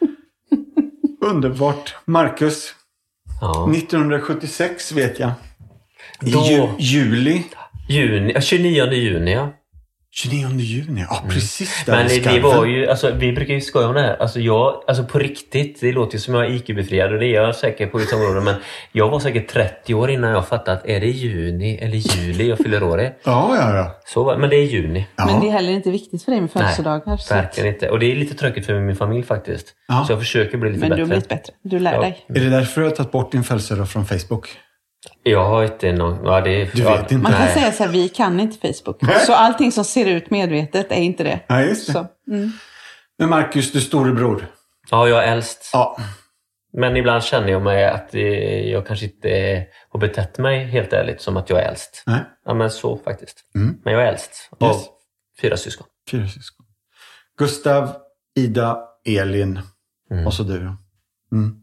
Underbart. Marcus, Ja. 1976 vet jag. I Då- ju, juli. Juni, ja, 29 juni ja. 29 juni, ja precis där Men det, var ju, alltså vi brukar ju skoja om det här. Alltså jag, alltså på riktigt, det låter ju som jag är IQ-befriad och det är jag säkert på vissa områden. Men jag var säkert 30 år innan jag fattade att är det juni eller juli jag fyller år i? Ja, ja, ja. Så, men det är juni. ja. Men det är heller inte viktigt för dig med födelsedagar. att- verkligen inte. Och det är lite tråkigt för min familj faktiskt. Ja. Så jag försöker bli lite Men du bättre. har blivit bättre. Du lär Ja. dig. Är det därför du har tagit bort din födelsedag från Facebook? Jag har inte någon... Ja, det, Du ja, vet inte. Man kan nej. säga så här, vi kan inte Facebook. Nej. Så allting som ser ut medvetet är inte det. Ja, just det. Så, mm. Men Marcus, du storebror. Ja, jag är äldst. Ja. Men ibland känner jag mig att eh, jag kanske inte har betett mig helt ärligt som att jag är äldst. Nej. Ja, men så faktiskt. Mm. Men jag är äldst av Yes. fyra syskon. Fyra syskon. Gustav, Ida, Elin Mm. och så du. Mm.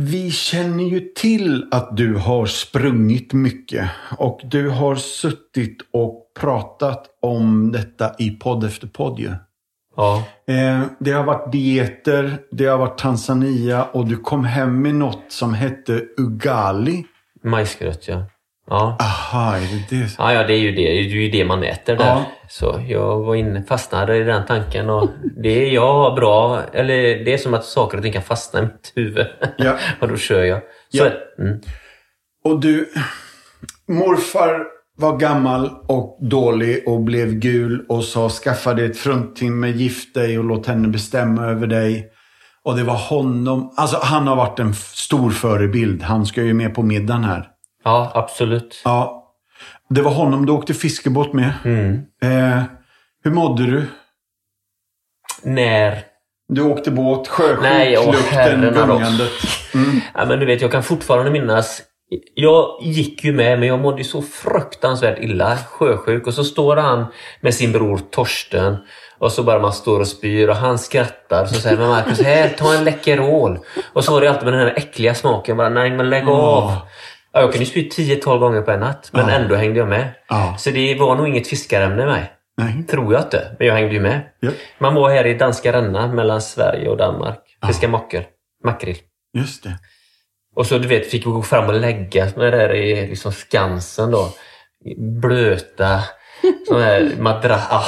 Vi känner ju till att du har sprungit mycket och du har suttit och pratat om detta i podd efter podd ju. Ja, Eh, det har varit dieter, det har varit Tanzania och du kom hem med något som hette Ugali. majsgröt ja. Ja. Aha, är det det? Ja, ja, det är ju det. Det är ju det man äter där. Ja. Så jag var inne, fastnade i den tanken och det är jag bra, eller det är som att saker och ting kan fastna i mitt huvud. Ja. och då kör jag. Så, Ja. mm. Och du, morfar var gammal och dålig och blev gul och sa skaffa dig ett fruntimmer, gift dig och låt henne bestämma över dig. Och det var honom, alltså han har varit en stor förebild. Han ska ju med på middagen här. Ja, absolut. Ja, det var honom du åkte fiskebåt med. Mm. Eh, hur mådde du? När Du åkte båt, Nej, åh, då. gungandet. Mm. Ja, men du vet, jag kan fortfarande minnas. Jag gick ju med, men jag mådde så fruktansvärt illa. Sjösjuk. Och så står han med sin bror Torsten. Och så bara man står och spyr och han skrattar. Så säger man Marcus, här, ta en Läkerol. Och så var det alltid med den här äckliga smaken. Bara, nej men lägg av. Ja, jag kunde spy 10-12 gånger på en natt. Men Ja. ändå hängde jag med. Ja. Så det var nog inget fiskarämne i mig. Nej. Tror jag inte. Men jag hängde ju med. Ja, Man var här i danska Ränna mellan Sverige och Danmark. Fiska makrill. Makrill. just det. Och så du vet, fick vi gå fram och lägga det där i liksom Skansen då. Blöta, sån här madrass. Ah.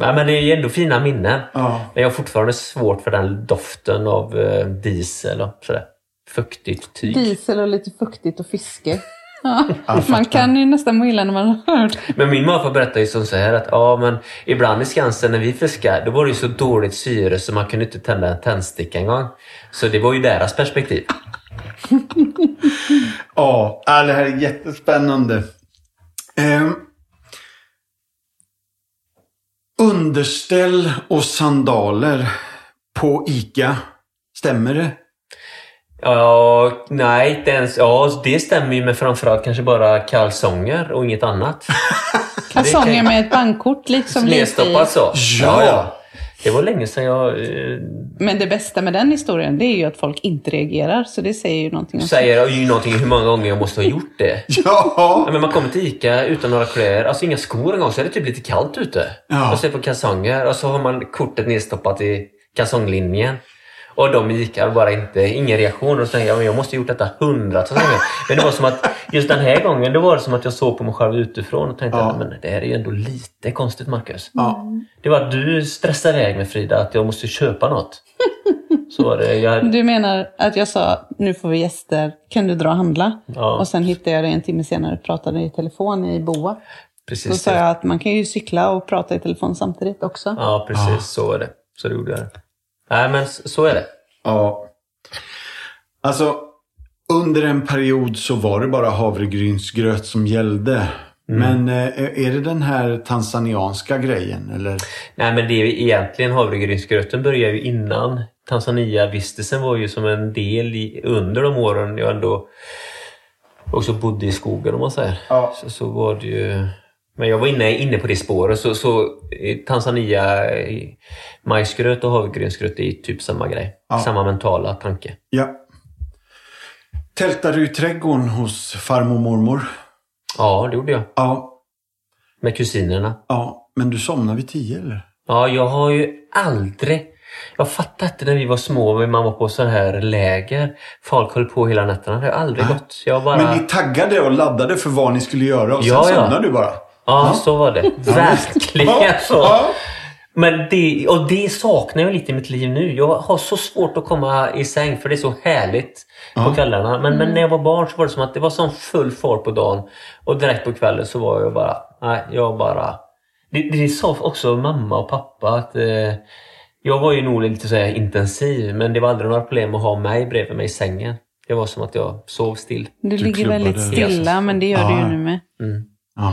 Ja, men det är ju ändå fina minnen. Men jag har fortfarande svårt för den doften av eh, diesel och sådär. Fuktigt tyg. Diesel och lite fuktigt och fiske. Ja, man kan ju nästan må illa när man har hört. Men min morfar berättade ju som så här att ja, men ibland i Skansen när vi fiskade, då var det ju så dåligt syre så man kunde inte tända en tändsticka en gång. Så det var ju deras perspektiv. Ja, ja, det här är jättespännande. Ehm, underställ och sandaler på ICA. Stämmer det? Ja, nej, inte ens. Ja, det stämmer ju med framförallt kanske bara kalsonger och inget annat. Kalsonger med ett bankkort liksom. Nedstoppat så. Ja. Det var länge sedan jag eh, Men det bästa med den historien det är ju att folk inte reagerar. Så det säger ju någonting. om- säger ju någonting hur många gånger jag måste ha gjort det. Ja, Ja. men man kommer till ICA utan några kläder, alltså inga skor en gång, så är det typ lite kallt ute. Ja. Och så är det på kalsonger och så har man kortet nedstoppat i kalsonglinjen. Och de i ICA bara inte, ingen reaktion. Och så tänkte jag, men jag måste ha gjort detta hundratals gånger. Men det var som att, just den här gången, då var det som att jag såg på mig själv utifrån och tänkte, Ja. men det här är ju ändå lite konstigt Marcus. ja. Det var att du stressade iväg med Frida, att jag måste köpa något. Så var det. Jag, Du menar att jag sa, nu får vi gäster, kan du dra och handla? Ja. Och sen hittade jag det en timme senare och pratade i telefon i Boa. Då precis. sa det. jag att man kan ju cykla och prata i telefon samtidigt också. Ja, precis. Ja. Så var det. Så det gjorde jag. Nej, men så är det. Ja. Alltså, under en period så var det bara havregrynsgröt som gällde. Men eh, är det den här tanzanianska grejen? Eller? Nej, men det är ju egentligen havregrynsgröten började ju innan. Tanzania-vistelsen var ju som en del i, under de åren jag ändå också bodde i skogen om man säger. Ja. Så, så var det ju... Men jag var inne, inne på det spåret. Så, så i Tanzania, i majsgröt och havregrynsgröt är typ samma grej. Ja. Samma mentala tanke. Ja. Tältade du i trädgården hos farmor och mormor? Ja, det gjorde jag. Ja. Med kusinerna. Ja. Men du somnade vid tio eller? Ja, jag har ju aldrig... Jag fattar inte när vi var små, men man var på så här läger. Folk höll på hela nätterna. Det har aldrig Nej. gått. Jag bara... Men ni taggade och laddade för vad ni skulle göra och Ja, sen ja. somnade du bara? Ja, så var det. Verkligen så. Ja. Men det, och det saknar jag lite i mitt liv nu. Jag har så svårt att komma i säng för det är så härligt på Ja. kvällarna. Men, men när jag var barn så var det som att det var sån full fart på dagen. Och direkt på kvällen så var jag bara, nej, jag bara... Det, det sa också mamma och pappa att eh, jag var ju nog lite så här intensiv men det var aldrig några problem att ha mig bredvid mig i sängen. Det var som att jag sov still. Du, ligger klubbade väldigt stilla, men det gör du Ja. ju nu med. Mm. Ja.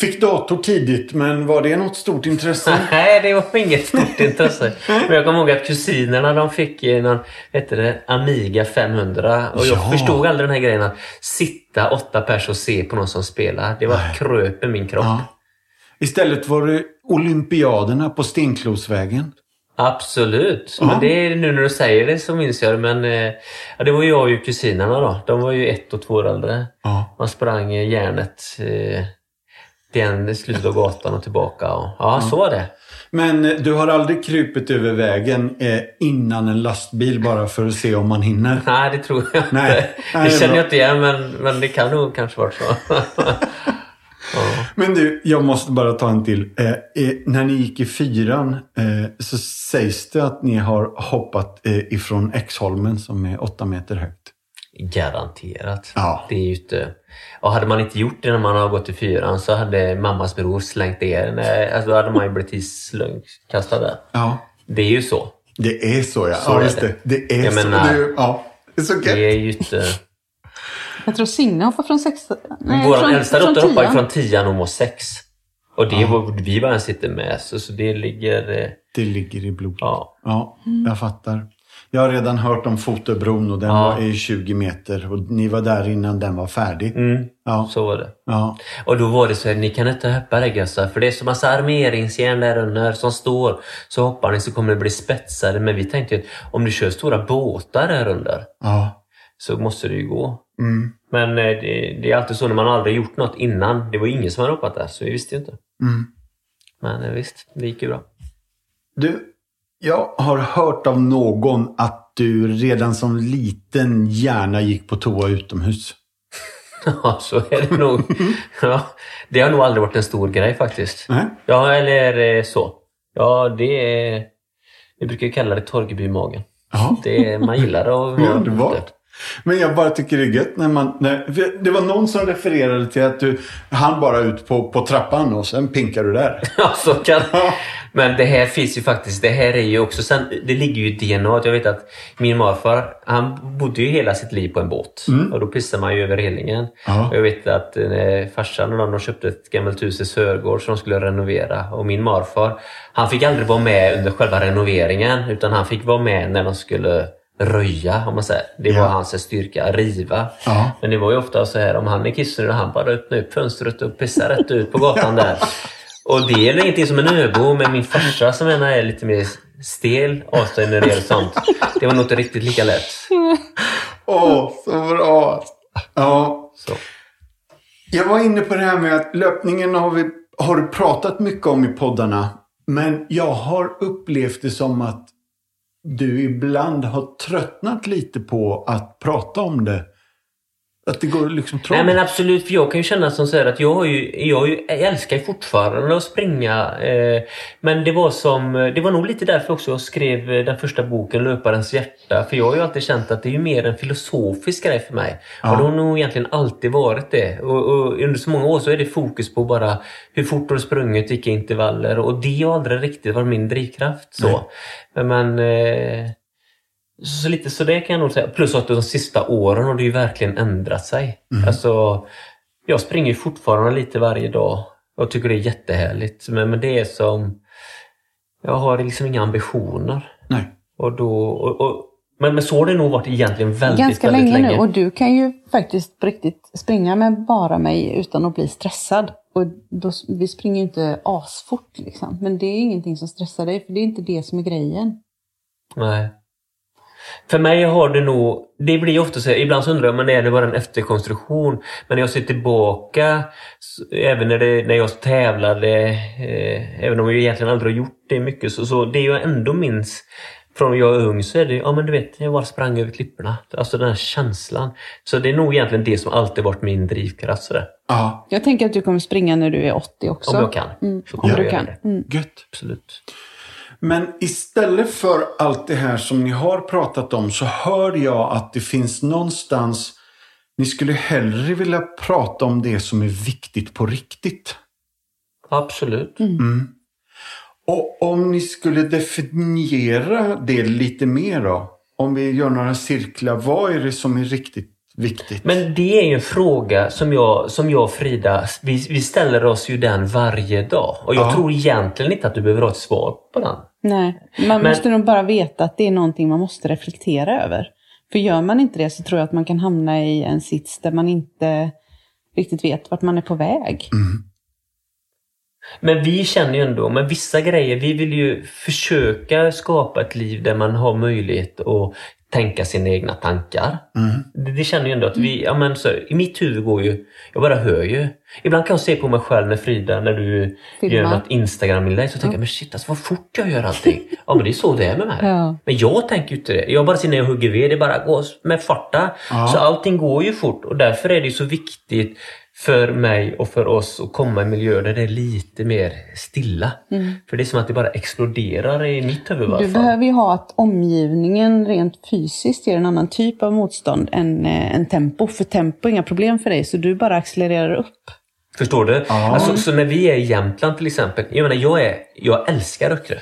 Fick dator tidigt, men var det något stort intresse? Nej, det var inget stort intresse. Men jag kommer ihåg att kusinerna de fick någon, hette det, Amiga 500. Och jag Ja. förstod aldrig den här grejen att sitta åtta pers och se på någon som spelar. Det var Nej. kröp i min kropp. Ja. Istället var det olympiaderna på Stenklosvägen. Absolut. Ja. Men det är, nu när du säger det så minns jag det. Men eh, ja, det var ju jag och kusinerna då. De var ju ett och två år äldre. Man sprang järnet eh, den slutet av gatan och tillbaka. Och, ja, så var det. Men eh, du har aldrig krupit över vägen eh, innan en lastbil bara för att se om man hinner? Nej, det tror jag inte. Nej. Nej, det känner jag inte igen, men, men det kan nog kanske vara så. ja. Men du, jag måste bara ta en till. Eh, eh, när ni gick i fyran eh, så sägs det att ni har hoppat ifrån Exholmen som är åtta meter högt. Garanterat. Ja. Det är ju inte... Och hade man inte gjort det när man har gått i fyran så hade mammas bror slängt er. Nej, alltså då hade man ju blivit islungkastad där. Ja. Det är ju så. Det är så ja. Så ja är just det. det. Det är Jag så. menar- Du, ja. Det är så Det gött. är ju inte... Jag tror Signe hoppar från sex... Nej, Vår från, äldsta från dotter tian. från tian och mår sex. Och det är vad vi bara sitter med. Så, så det ligger... eh, Det ligger i blodet. Ja. Ja, jag fattar. Jag har redan hört om Fotobron och den Ja. var i 20 meter och ni var där innan den var färdig. Mm, Ja, så var det. ja. Och då var det så här, ni kan inte hoppa det gössa, för det är så massa armeringsjärn där under som står. Så hoppar ni så kommer det bli spetsade. Men vi tänkte att om du kör stora båtar där under ja. så måste det ju gå. Mm, Men eh, det, det är alltid så när man aldrig gjort något innan. Det var ingen som hade hoppat där, så vi visste ju inte. mm. Men eh, visst, det gick ju bra. Du, jag har hört av någon att du redan som liten gärna gick på toa utomhus. Ja, så är det nog. Ja, det har nog aldrig varit en stor grej faktiskt. Nej? Ja, eller eh, så. Ja, det är... Vi brukar kalla det Torgebymagen. Ja. Det är, man gillar och Ja, underbart. Men jag bara tycker det är gött när man... När, det var någon som refererade till att du han bara ut på, på trappan och sen pinkar du där. Ja, så kan. Men det här finns ju faktiskt, det här är ju också, sen, det ligger ju i DNA. Jag vet att min morfar, han bodde ju hela sitt liv på en båt. Och då pissar man ju över relingen. Och jag vet att eh, farsan och de, de köpte ett gammalt hus i Sörgård som de skulle renovera. Och min morfar, han fick aldrig vara med under själva renoveringen. Utan han fick vara med när de skulle röja, om man säger. Det var Ja. hans styrka, riva. Ja. Men det var ju ofta så här, om han är kissnödig, han bara öppnar upp fönstret och pissar rätt ut på gatan där. Och det är ingenting som en öbo, men min farsa som ena är lite mer stel av sig när det gäller sånt. Det var nog inte riktigt lika lätt. Åh, så bra. Ja. Så. Jag var inne på det här med att löpningen har vi har pratat mycket om i poddarna. Men jag har upplevt det som att du ibland har tröttnat lite på att prata om det. Att det går liksom Nej trångt. men absolut, för jag kan ju känna som så här att jag, har ju, jag, har ju, jag älskar fortfarande att springa. Eh, men det var som, det var nog lite därför också jag skrev den första boken Löparens hjärta. För jag har ju alltid känt att det är ju mer en filosofisk grej för mig. Ja. Och det har nog egentligen alltid varit det. Och, och under så många år så är det fokus på bara hur fort har du sprungit, vilka intervaller. Och det har aldrig riktigt varit min drivkraft. Så. Men eh, så lite så det kan jag nog säga. Plus att de sista åren har det ju verkligen ändrat sig. Alltså, jag springer ju fortfarande lite varje dag och tycker det är jättehärligt. Men, men det är som... Jag har liksom inga ambitioner. Nej. Och då, och, och, men, men så har det nog varit egentligen väldigt, Ganska väldigt länge, länge. nu och du kan ju faktiskt på riktigt springa med bara mig utan att bli stressad. Och då, vi springer ju inte asfort liksom. Men det är ingenting som stressar dig för det är inte det som är grejen. Nej. För mig har det nog, det blir ofta så här, ibland så undrar jag, men är det bara en efterkonstruktion? Men när jag ser tillbaka, även när, det, när jag tävlade, eh, även om jag egentligen aldrig har gjort det mycket, så, så det jag ändå minns från jag är ung så är det, ja men du vet, jag bara sprang över klipporna. Alltså den här känslan. Så det är nog egentligen det som alltid varit min drivkraft. Sådär. Ja, Jag tänker att du kommer springa när du är 80 också. Om jag kan. Mm, Så om kommer du jag kan. göra det. Mm. gött. Absolut. Men istället för allt det här som ni har pratat om så hör jag att det finns någonstans ni skulle hellre vilja prata om det som är viktigt på riktigt. Absolut. Och om ni skulle definiera det lite mer då? Om vi gör några cirklar, vad är det som är riktigt viktigt? Men det är ju en fråga som jag, som jag och Frida, vi, vi ställer oss ju den varje dag. Och jag Ja. tror egentligen inte att du behöver ha ett svar på den. Nej, man Men- måste nog bara veta att det är någonting man måste reflektera över. För gör man inte det så tror jag att man kan hamna i en sits där man inte riktigt vet vart man är på väg. Men vi känner ju ändå, med vissa grejer, vi vill ju försöka skapa ett liv där man har möjlighet att tänka sina egna tankar. Det, det känner ju ändå att vi, ja men så, i mitt huvud går ju, jag bara hör ju. Ibland kan jag se på mig själv när Frida, när du Filmar. gör något Instagram-inlägg så tänker jag, men shit alltså vad fort jag gör allting. ja men det är så det är med mig. Ja. Men jag tänker ju inte det. Jag bara ser när jag hugger ved, det bara går med farta. Ja. Så allting går ju fort och därför är det så viktigt för mig och för oss att komma i miljöer där det är lite mer stilla. För det är som att det bara exploderar i mitt huvud Mm. Du fall. behöver ju ha att omgivningen rent fysiskt ger en annan typ av motstånd än, eh, än tempo. För tempo är inga problem för dig, så du bara accelererar upp. Förstår du? Alltså, så när vi är i Jämtland till exempel. Jag menar, jag, är, jag älskar Öckerö.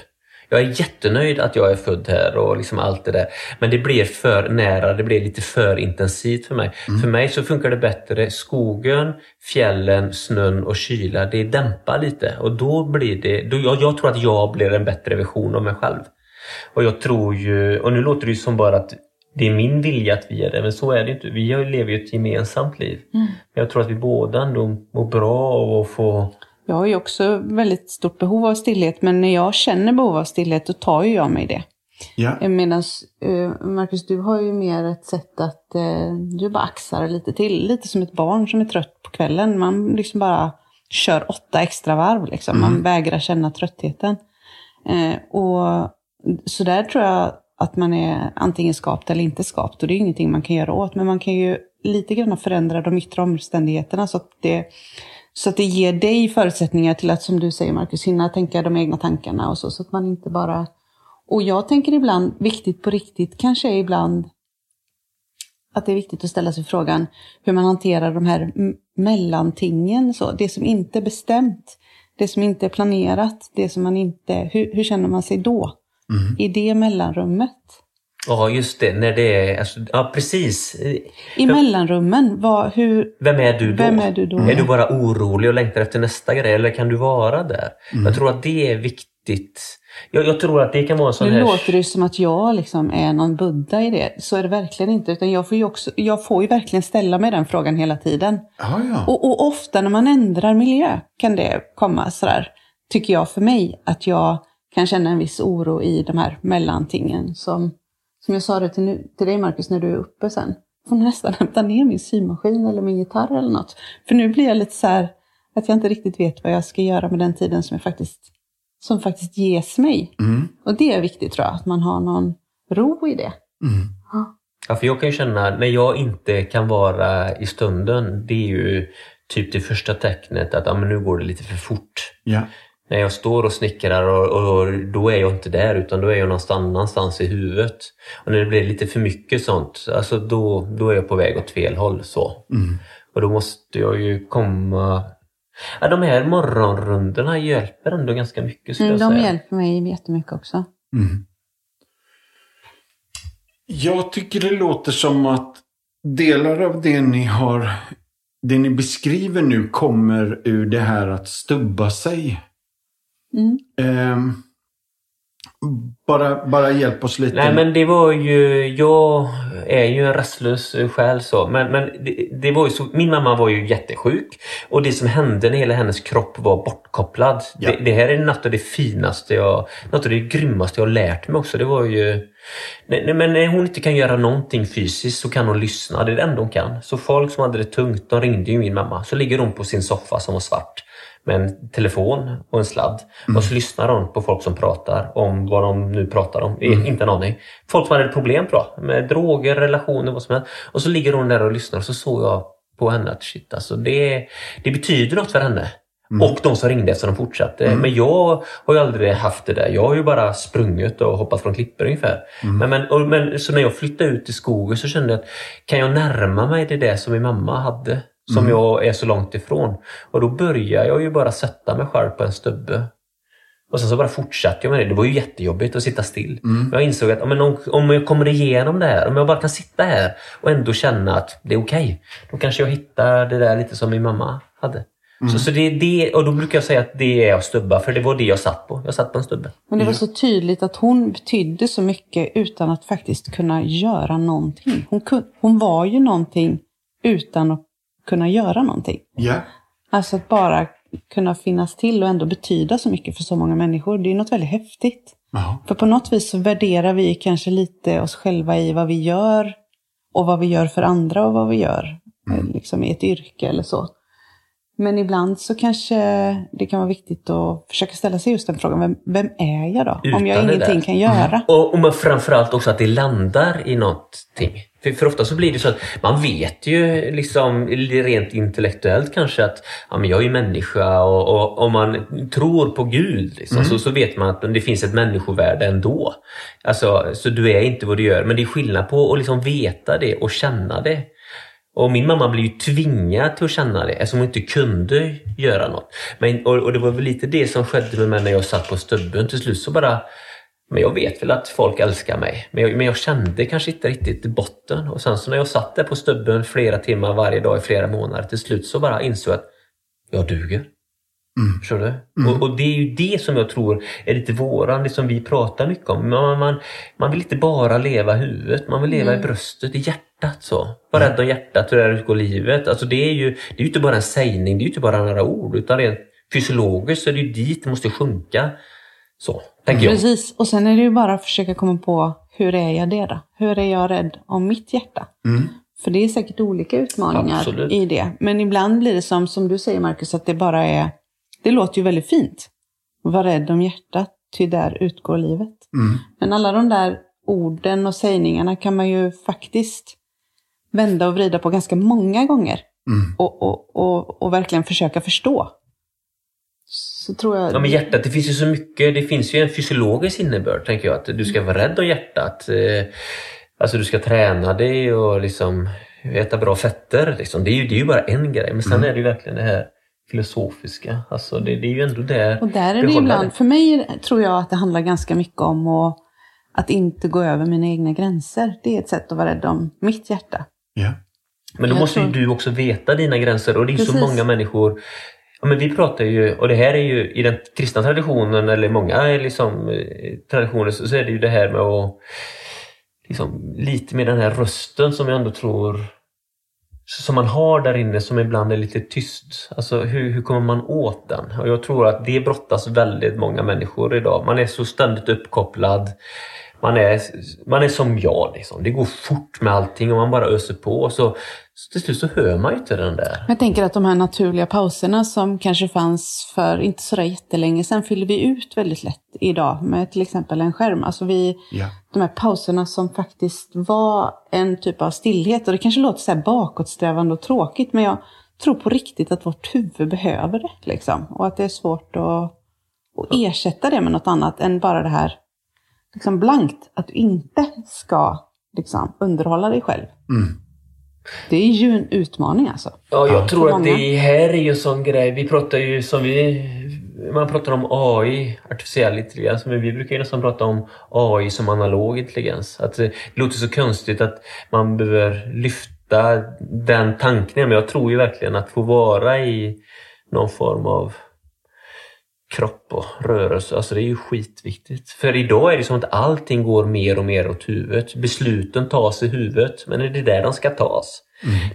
Jag är jättenöjd att jag är född här och liksom allt det där. Men det blir för nära, det blir lite för intensivt för mig. För mig så funkar det bättre skogen, fjällen, snön och kyla. Det dämpar lite och då blir det... Då, jag, jag tror att jag blir en bättre version av mig själv. Och jag tror ju, och nu låter det ju som bara att det är min vilja att vi är det, men så är det inte. Vi lever ju ett gemensamt liv. Men jag tror att vi båda ändå mår bra av att få... Jag har ju också väldigt stort behov av stillhet, men när jag känner behov av stillhet, då tar ju jag mig det. Ja. Medan eh, Marcus, du har ju mer ett sätt att eh, du bara axar lite till. Lite som ett barn som är trött på kvällen. Man liksom bara kör åtta extra varv. Liksom. Man vägrar känna tröttheten. Eh, och så där tror jag att man är antingen skapt eller inte skapt. Och det är ingenting man kan göra åt. Men man kan ju lite grann förändra de yttre omständigheterna så att det så att det ger dig förutsättningar till att, som du säger Marcus, hinna tänka de egna tankarna och så. Så att man inte bara... Och jag tänker ibland, viktigt på riktigt, kanske är ibland att det är viktigt att ställa sig frågan hur man hanterar de här mellantingen. Så. Det som inte är bestämt, det som inte är planerat, det som man inte... Hur, hur känner man sig då? I det mellanrummet. Ja, just det. När det är... Alltså, ja, precis. I mellanrummen, vad, hur... Vem är du då? Vem är du då? Är du bara orolig och längtar efter nästa grej eller kan du vara där? Jag tror att det är viktigt. Jag, jag tror att det kan vara en sån Nu här... låter det som att jag liksom är någon buddha i det. Så är det verkligen inte. Utan jag får ju, också, jag får ju verkligen ställa mig den frågan hela tiden. Ja, ja. Och, och ofta när man ändrar miljö kan det komma sådär, tycker jag för mig, att jag kan känna en viss oro i de här mellantingen. Som, som jag sa det till, nu, till dig Marcus när du är uppe sen. Jag får nästan hämta ner min symaskin eller min gitarr eller något. För nu blir jag lite så här att jag inte riktigt vet vad jag ska göra med den tiden som jag faktiskt, som faktiskt ges mig. Mm. Och det är viktigt tror jag, att man har någon ro i det. Ja, för jag kan ju känna när jag inte kan vara i stunden, det är ju typ det första tecknet att ja, men nu går det lite för fort. ja. När jag står och snickrar och, och då är jag inte där utan då är jag någonstans annanstans i huvudet. Och när det blir lite för mycket sånt, alltså då, då är jag på väg åt fel håll. så. Och då måste jag ju komma... Ja, de här morgonrundorna hjälper ändå ganska mycket skulle Mm, jag de säga. hjälper mig jättemycket också. Jag tycker det låter som att delar av det ni har, det ni beskriver nu kommer ur det här att stubba sig. Mm. Ehm, bara, bara hjälp oss lite. Nej men det var ju, jag är ju en rastlös själ så. Men, men det, det var ju så, min mamma var ju jättesjuk. Och det som hände när hela hennes kropp var bortkopplad. Ja. Det, det här är något av det finaste jag, något av det grymmaste jag har lärt mig också. Det var ju, nej, nej, men när hon inte kan göra någonting fysiskt så kan hon lyssna. Det är det enda hon kan. Så folk som hade det tungt, de ringde ju min mamma. Så ligger hon på sin soffa som var svart. Med en telefon och en sladd. Och så lyssnar de på folk som pratar om vad de nu pratar om. Inte en aning. Folk som hade problem bra, med droger, relationer, vad som helst. Och så ligger hon där och lyssnar och så såg jag på henne att shit alltså det, det betyder något för henne. Och de som ringde efter de fortsatte. Men jag har ju aldrig haft det där. Jag har ju bara sprungit och hoppat från klippor ungefär. Men, men, och, men, så när jag flyttade ut i skogen så kände jag att kan jag närma mig det där som min mamma hade? Som jag är så långt ifrån. Och då började jag ju bara sätta mig själv på en stubbe. Och sen så bara fortsatte jag med det. Det var ju jättejobbigt att sitta still. Men jag insåg att om, om jag kommer igenom det här, om jag bara kan sitta här och ändå känna att det är okej. då kanske jag hittar det där lite som min mamma hade. Så, så det det, och då brukar jag säga att det är att stubba, för det var det jag satt på. Jag satt på en stubbe. Men det var så tydligt att hon betydde så mycket utan att faktiskt kunna göra någonting. Hon, kun, hon var ju någonting utan att kunna göra någonting. Ja. Alltså att bara kunna finnas till och ändå betyda så mycket för så många människor. Det är något väldigt häftigt. Jaha. För på något vis så värderar vi kanske lite oss själva i vad vi gör och vad vi gör för andra och vad vi gör eh, liksom i ett yrke eller så. Men ibland så kanske det kan vara viktigt att försöka ställa sig just den frågan. Vem, vem är jag då? Utan om jag ingenting där. kan göra. Och, och men framförallt också att det landar i någonting. För, för ofta så blir det så att man vet ju liksom rent intellektuellt kanske att ja, men jag är ju människa och, och om man tror på Gud liksom, så, så vet man att det finns ett människovärde ändå. Alltså, så du är inte vad du gör. Men det är skillnad på att liksom veta det och känna det. Och min mamma blev ju tvingad till att känna det eftersom hon inte kunde göra något. Men, och, och det var väl lite det som skedde med mig när jag satt på stubben. Till slut så bara men jag vet väl att folk älskar mig. Men jag, men jag kände kanske inte riktigt botten. Och sen så när jag satt där på stubben flera timmar varje dag i flera månader. Till slut så bara insåg jag att jag duger. Förstår du? Och, och det är ju det som jag tror är lite våran, det som vi pratar mycket om. Man, man, man vill inte bara leva i huvudet, man vill leva i bröstet, i hjärtat. så. Var rädd om hjärtat, hur det går livet? Alltså det är ju det är inte bara en sägning, det är ju inte bara några ord. Utan rent fysiologiskt så är det ju dit det måste sjunka. Så, tänker jag. Precis. Och sen är det ju bara att försöka komma på hur är jag det då? Hur är jag rädd om mitt hjärta? För det är säkert olika utmaningar Absolut. i det. Men ibland blir det som, som du säger Marcus, att det bara är... Det låter ju väldigt fint. Var rädd om hjärtat, ty där utgår livet. Men alla de där orden och sägningarna kan man ju faktiskt vända och vrida på ganska många gånger. Och, och, och, och verkligen försöka förstå. Så tror jag... Ja men hjärtat, det finns ju så mycket. Det finns ju en fysiologisk innebörd tänker jag. Att du ska vara rädd om hjärtat. Eh, Alltså du ska träna dig och liksom äta bra fetter. Liksom. Det, är ju, det är ju bara en grej. Men sen är det ju verkligen det här filosofiska. Alltså det, det är ju ändå där Och där är det ibland, för mig tror jag att det handlar ganska mycket om att, att inte gå över mina egna gränser. Det är ett sätt att vara rädd om mitt hjärta. Ja. Men då Jag måste ju du också veta dina gränser och det är ju så många människor Ja, men vi pratar ju, och det här är ju i den kristna traditionen eller många eh, liksom, eh, traditioner så, så är det ju det här med att liksom, lite med den här rösten som jag ändå tror som man har där inne som ibland är lite tyst. Alltså hur, hur kommer man åt den? Och jag tror att det brottas väldigt många människor idag. Man är så ständigt uppkopplad. Man är, man är som jag liksom. Det går fort med allting och man bara öser på. Så, så till slut så hör man ju inte den där. Jag tänker att de här naturliga pauserna som kanske fanns för inte sådär jättelänge sedan fyller vi ut väldigt lätt idag med till exempel en skärm. Alltså vi, Ja. de här pauserna som faktiskt var en typ av stillhet. Och det kanske låter så här bakåtsträvande och tråkigt men jag tror på riktigt att vårt huvud behöver det. Liksom. Och att det är svårt att, att ersätta det med något annat än bara det här liksom blankt. Att du inte ska liksom, underhålla dig själv. Det är ju en utmaning alltså. Ja, jag För tror att det här är ju en sån grej. Vi pratar ju som vi... Man pratar om AI, artificiell intelligens, men vi brukar ju nästan prata om AI som analog intelligens. Att det låter så konstigt att man behöver lyfta den tanken. Men jag tror ju verkligen att få vara i någon form av kropp och rörelse. Alltså det är ju skitviktigt. För idag är det som att allting går mer och mer åt huvudet. Besluten tas i huvudet, men är det där de ska tas?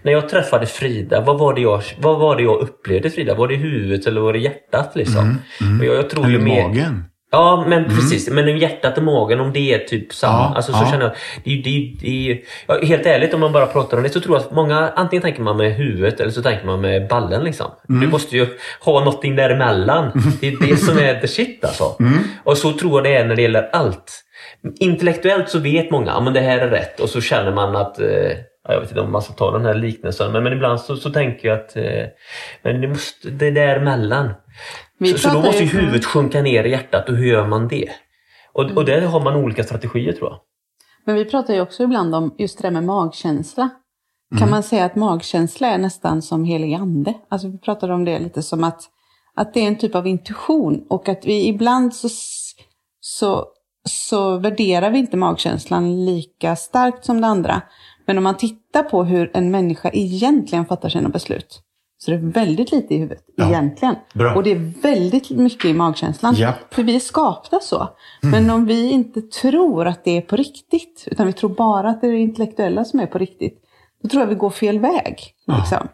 När jag träffade Frida, vad var, det jag, vad var det jag upplevde Frida? Var det huvudet eller var det hjärtat? Liksom? Och jag, jag tror ju Eller mer... magen. Ja, men precis. Men hjärtat och magen, om det är typ samma. Ja, alltså, så ja. känner jag. Det, det, det, ja, helt ärligt, om man bara pratar om det så tror jag att många, antingen tänker man med huvudet eller så tänker man med ballen. Liksom. Mm. Du måste ju ha någonting däremellan. Det är det som är the shit alltså. Mm. Och så tror jag det är när det gäller allt. Intellektuellt så vet många att men det här är rätt och så känner man att eh, jag vet inte om man ska ta den här liknelsen, men, men ibland så, så tänker jag att eh, men det, måste, det är däremellan. Så, så då pratar måste ju huvudet sjunka ner i hjärtat och hur gör man det? Och, och där har man olika strategier tror jag. Men vi pratar ju också ibland om just det där med magkänsla. Kan man säga att magkänsla är nästan som helig ande? Alltså vi pratade om det lite som att, att det är en typ av intuition och att vi ibland så, så, så värderar vi inte magkänslan lika starkt som det andra. Men om man tittar på hur en människa egentligen fattar sina beslut så är det väldigt lite i huvudet Ja. egentligen. Bra. Och det är väldigt mycket i magkänslan. Japp. För vi är skapta så. Men om vi inte tror att det är på riktigt, utan vi tror bara att det är det intellektuella som är på riktigt, då tror jag vi går fel väg. Liksom.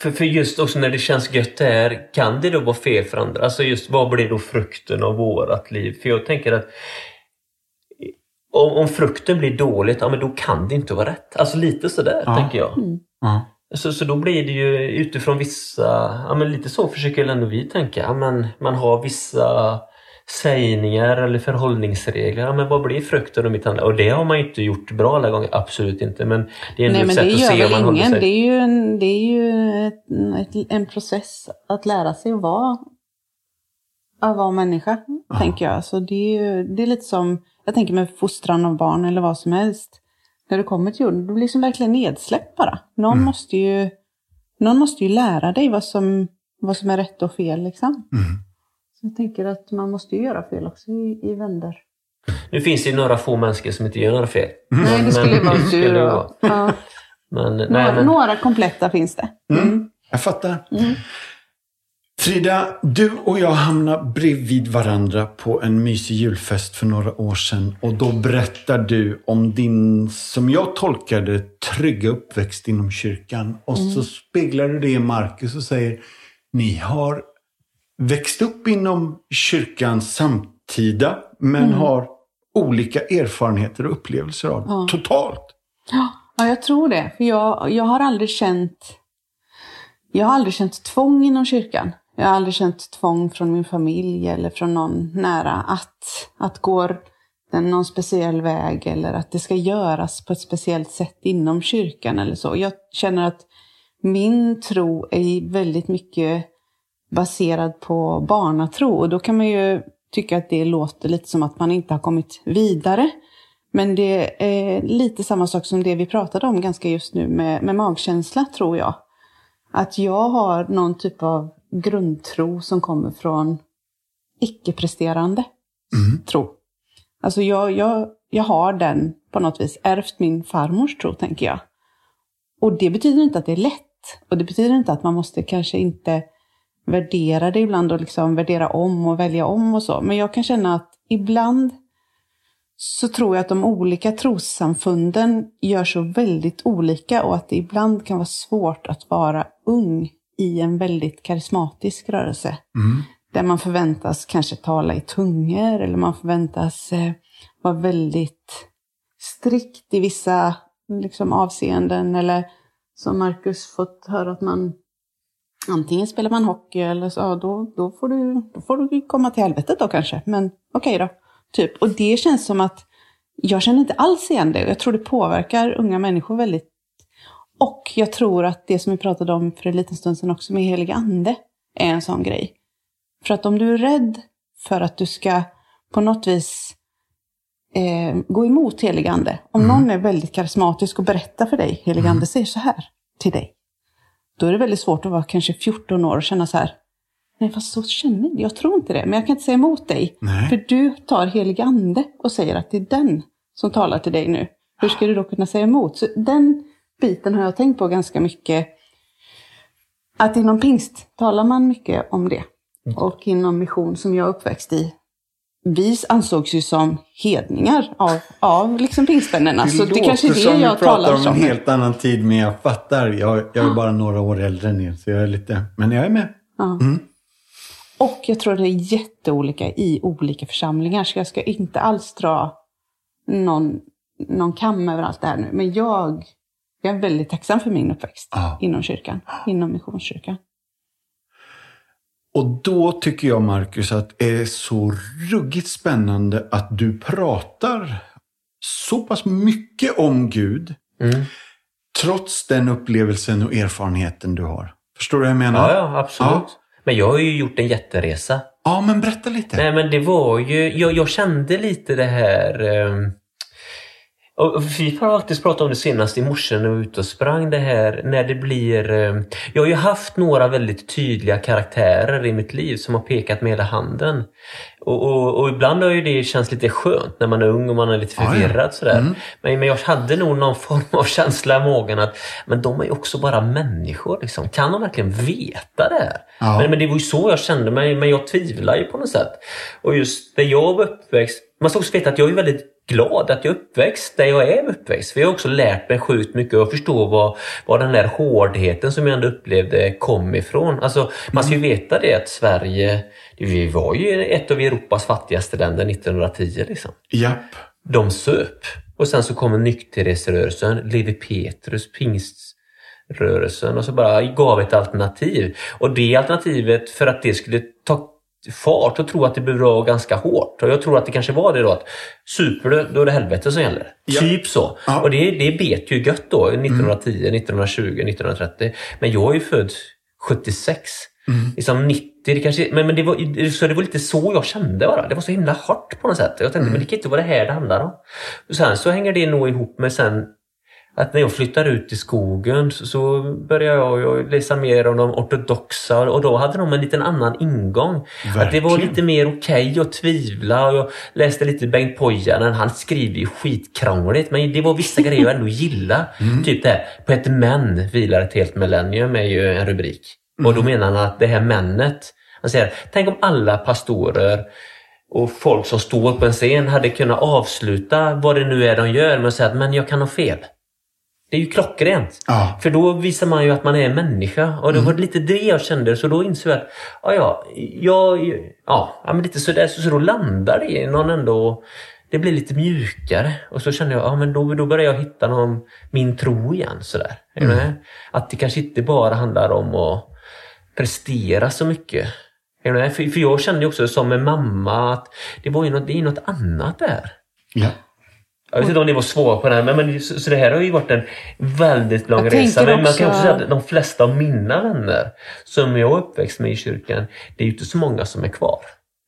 För, för just också när det känns gött det här, kan det då vara fel för andra? Alltså just vad blir då frukten av vårat liv? För jag tänker att om, om frukten blir dåligt, ja men då kan det inte vara rätt. Alltså lite sådär Ja. tänker jag. Ja. Så, så då blir det ju utifrån vissa, ja men lite så försöker ändå vi tänka. Ja, men man har vissa sägningar eller förhållningsregler. Ja, men vad blir frukten av mitt handlande? Och det har man ju inte gjort bra alla gånger, absolut inte. Men det är ändå Nej ett sätt att se om man väl håller ingen. sig. Det är ju, en, det är ju ett, ett, en process att lära sig att vara, att vara människa, tänker jag. Så det är ju det är lite som, jag tänker med fostran av barn eller vad som helst. När du kommer till jorden, du blir liksom verkligen nedsläppt bara. Någon, måste ju, någon måste ju lära dig vad som, vad som är rätt och fel liksom. Mm. Så jag tänker att man måste ju göra fel också i, i vänder. Nu finns det ju några få människor som inte gör några fel. Nej, det skulle ju Men- vara du då. Ja. Men, nej, Några, men, några kompletta finns det. Mm. Jag fattar. Frida, du och jag hamnade bredvid varandra på en mysig julfest för några år sedan. Och då berättar du om din, som jag tolkar det, trygga uppväxt inom kyrkan. Och så speglar du det i Markus och säger, ni har växt upp inom kyrkan samtida, men har olika erfarenheter och upplevelser av det. Totalt. Ja, jag tror det. För jag, jag har aldrig känt jag har aldrig känt tvång inom kyrkan. Jag har aldrig känt tvång från min familj eller från någon nära att, att gå någon speciell väg eller att det ska göras på ett speciellt sätt inom kyrkan eller så. Jag känner att min tro är väldigt mycket baserad på barnatro och då kan man ju tycka att det låter lite som att man inte har kommit vidare. Men det är lite samma sak som det vi pratade om ganska just nu med, med magkänsla tror jag. Att jag har någon typ av grundtro som kommer från icke-presterande tro. Alltså jag, jag, jag har den på något vis, ärvt min farmors tro tänker jag. Och det betyder inte att det är lätt. Och det betyder inte att man måste kanske inte värdera det ibland och liksom värdera om och välja om och så. Men jag kan känna att ibland så tror jag att de olika trossamfunden gör så väldigt olika och att det ibland kan vara svårt att vara ung i en väldigt karismatisk rörelse. Där man förväntas kanske tala i tungor eller man förväntas eh, vara väldigt strikt i vissa liksom, avseenden. Eller som Marcus fått höra att man antingen spelar man hockey eller så, ja, då, då, får du, då får du komma till helvetet då kanske. Men okej då. Typ. Och det känns som att jag känner inte alls igen det. Jag tror det påverkar unga människor väldigt. Och jag tror att det som vi pratade om för en liten stund sedan också med helig ande är en sån grej. För att om du är rädd för att du ska på något vis eh, gå emot helig ande. Om någon är väldigt karismatisk och berättar för dig, helig ande säger så här till dig. Då är det väldigt svårt att vara kanske 14 år och känna så här. Nej, fast så känner jag. Jag tror inte det. Men jag kan inte säga emot dig. Nej. För du tar helig ande och säger att det är den som talar till dig nu. Hur ska du då kunna säga emot? Så den biten har jag tänkt på ganska mycket. Att inom pingst talar man mycket om det. Och inom mission som jag uppväxt i. Vi ansågs ju som hedningar av, av liksom pingstvännerna. Så det kanske är det som jag pratar talar om som. en helt annan tid, men jag fattar. Jag, jag är bara några år äldre än er, så jag är lite... Men jag är med. Ja. Och jag tror det är jätteolika i olika församlingar. Så jag ska inte alls dra någon, någon kam över allt det här nu. Men jag, jag är väldigt tacksam för min uppväxt Ja. inom kyrkan. Inom Missionskyrkan. Och då tycker jag, Marcus, att det är så ruggigt spännande att du pratar så pass mycket om Gud, Mm. trots den upplevelsen och erfarenheten du har. Förstår du vad jag menar? Ja, ja, absolut. Ja. Men jag har ju gjort en jätteresa. Ja, men berätta lite. Nej men det var ju, jag, jag kände lite det här ehm, och vi har faktiskt pratat om det senast i morse när vi var ute och sprang det här när det blir... ehm, Jag har ju haft några väldigt tydliga karaktärer i mitt liv som har pekat med hela handen. Och, och, och ibland har ju det känts lite skönt när man är ung och man är lite Ja, ja. förvirrad sådär. Mm. Men, men jag hade nog någon form av känsla i magen att men de är ju också bara människor. Liksom. Kan de verkligen veta det här? Ja. Men, men det var ju så jag kände mig, men jag tvivlar ju på något sätt. Och just där jag var uppväxt, man ska också veta att jag är väldigt glad att jag är uppväxt där jag är uppväxt. För jag har också lärt mig sjukt mycket och förstå vad, vad den där hårdheten som jag ändå upplevde kom ifrån. Alltså, man ska ju veta det att Sverige, vi var ju ett av Europas fattigaste länder 1910. Liksom. Japp. De söp. Och sen så kommer nykterhetsrörelsen, Levi Petrus, pingströrelsen och så bara gav ett alternativ. Och det alternativet för att det skulle ta fart och tro att det blev bra ganska hårt. Och jag tror att det kanske var det då att super du, då är det helvete som gäller. Ja. Typ så. Ja. Och det, det bet ju gött då, 1910, 1920, 1930. Men jag är ju född 76. Liksom 90, det kanske, men, men det var, så det var lite så jag kände bara. Det var så himla hårt på något sätt. Jag tänkte, men det kan inte vara det här det handlar om. Och sen så hänger det nog ihop med sen att när jag flyttar ut i skogen så- börjar jag läsa mer om de ortodoxa och då hade de en liten annan ingång. Att det var Verkligen. lite mer okej att tvivla och jag läste lite Bengt Pojanen. Han skriver ju skitkrångligt men det var vissa grejer jag ändå gillade. Typ det här, på ett män vilar ett helt millennium är ju en rubrik. Och då menar han att det här männet, han säger tänk om alla pastorer och folk som står på en scen hade kunnat avsluta vad det nu är de gör med att säga att men jag kan ha fel. Det är ju klockrent. Ja. För då visar man ju att man är en människa. Och det var lite det jag kände. Så då insåg jag att ja, ja, jag, ja, ja men lite sådär. Så, så då landar det i någon ändå... Det blir lite mjukare. Och så kände jag, ja men då, då börjar jag hitta någon, min tro igen. Sådär. Med? Att det kanske inte bara handlar om att prestera så mycket. För, för jag kände ju också som en mamma att det var ju något, det är något annat där. Ja. Jag vet inte om det var svar på det här, men, men så, så det här har ju varit en väldigt lång Jag resa. Men man kan också- också säga att de flesta av mina vänner som jag är uppväxt med i kyrkan, det är ju inte så många som är kvar.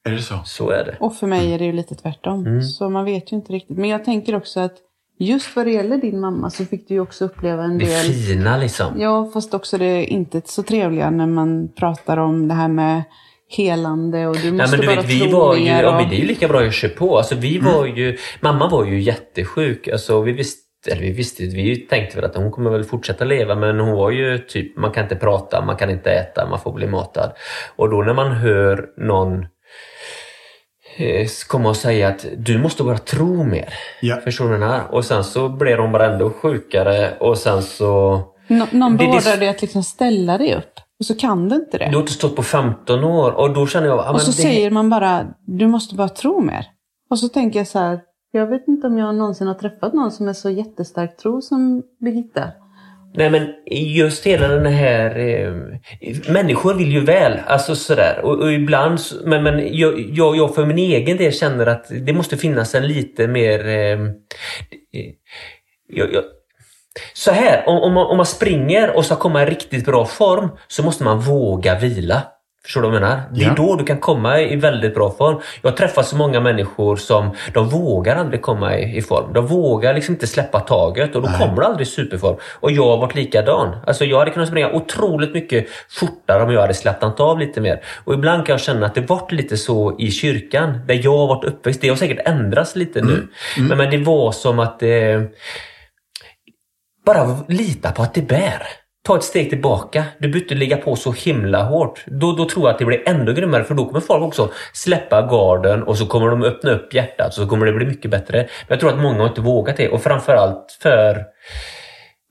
Är det så? Så är det. Och för mig är det ju lite tvärtom. Mm. Så man vet ju inte riktigt. Men jag tänker också att just vad det gäller din mamma så fick du ju också uppleva en Det del fina liksom. Ja, fast också det inte så trevliga när man pratar om det här med helande och du Nej, måste men du bara vet, vi tro var ju, mer. ja och- men det är ju lika bra jag kör på. Alltså vi var ju, mamma var ju jättesjuk. Alltså vi visste, eller vi visste, vi tänkte väl att hon kommer väl fortsätta leva men hon var ju typ, man kan inte prata, man kan inte äta, man får bli matad. Och då när man hör någon eh, komma och säga att du måste bara tro mer. Ja. Förstår du menar? Och sen så blev hon bara ändå sjukare och sen så... Nå- någon beordrar dig att liksom ställa dig upp. Och så kan du inte det. Du har inte stått på 15 år och då känner jag... ja, och så det- säger man bara, du måste bara tro mer. Och så tänker jag så här, jag vet inte om jag någonsin har träffat någon som är så jättestark tro som Birgitta. Nej men just hela den här... Eh, människor vill ju väl, alltså sådär. Och, och ibland, men, men jag, jag, jag för min egen del känner att det måste finnas en lite mer... Eh, eh, jag, så här, om, om, man, om man springer och ska komma i riktigt bra form så måste man våga vila. Förstår du vad jag menar? Det är Ja. då du kan komma i väldigt bra form. Jag har träffat så många människor som de vågar aldrig komma i, i form. De vågar liksom inte släppa taget och då Nej. kommer du aldrig i superform. Och jag har varit likadan. Alltså jag hade kunnat springa otroligt mycket fortare om jag hade slappnat av lite mer. Och ibland kan jag känna att det varit lite så i kyrkan, där jag har varit uppväxt. Det har säkert ändrats lite nu. Men, men det var som att eh, bara lita på att det bär. Ta ett steg tillbaka. Du behöver inte ligga på så himla hårt. Då, då tror jag att det blir ännu grymmare för då kommer folk också släppa garden och så kommer de öppna upp hjärtat och så kommer det bli mycket bättre. Men jag tror att många har inte vågat det och framförallt för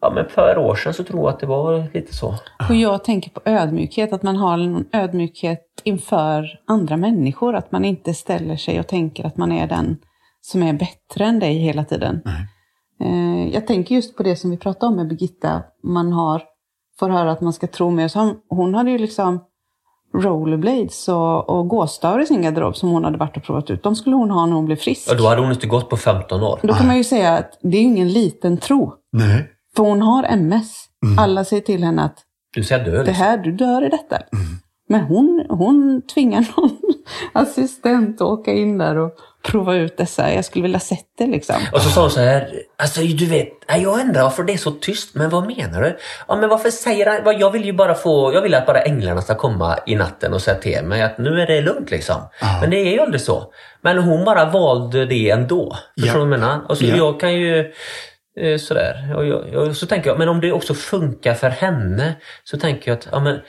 ja, men för år sedan så tror jag att det var lite så. Och jag tänker på ödmjukhet, att man har en ödmjukhet inför andra människor. Att man inte ställer sig och tänker att man är den som är bättre än dig hela tiden. Nej. Eh, Jag tänker just på det som vi pratade om med Birgitta. Man har, får höra att man ska tro mer. Så hon, hon hade ju liksom rollerblades och, och gåstavar i sin garderob som hon hade varit och provat ut. De skulle hon ha när hon blev frisk. Och då hade hon inte gått på 15 år. Då kan man ju säga att det är ingen liten tro. Nej. För hon har MS. Alla säger till henne att Du ska dö det liksom. här, du dör i detta. Men hon, hon tvingar någon assistent att åka in där och prova ut dessa. Jag skulle vilja sett det liksom. Och så sa hon så här, alltså du vet, jag undrar varför det är så tyst, men vad menar du? Ja men varför säger han, jag vill ju bara få, jag vill att bara änglarna ska komma i natten och säga till mig att nu är det lugnt liksom. Men det är ju aldrig så. Men hon bara valde det ändå. Förstår Ja. du vad jag menar? Och så Ja. jag kan ju Sådär. Och jag, jag, så tänker jag, men om det också funkar för henne så tänker jag att ja, men,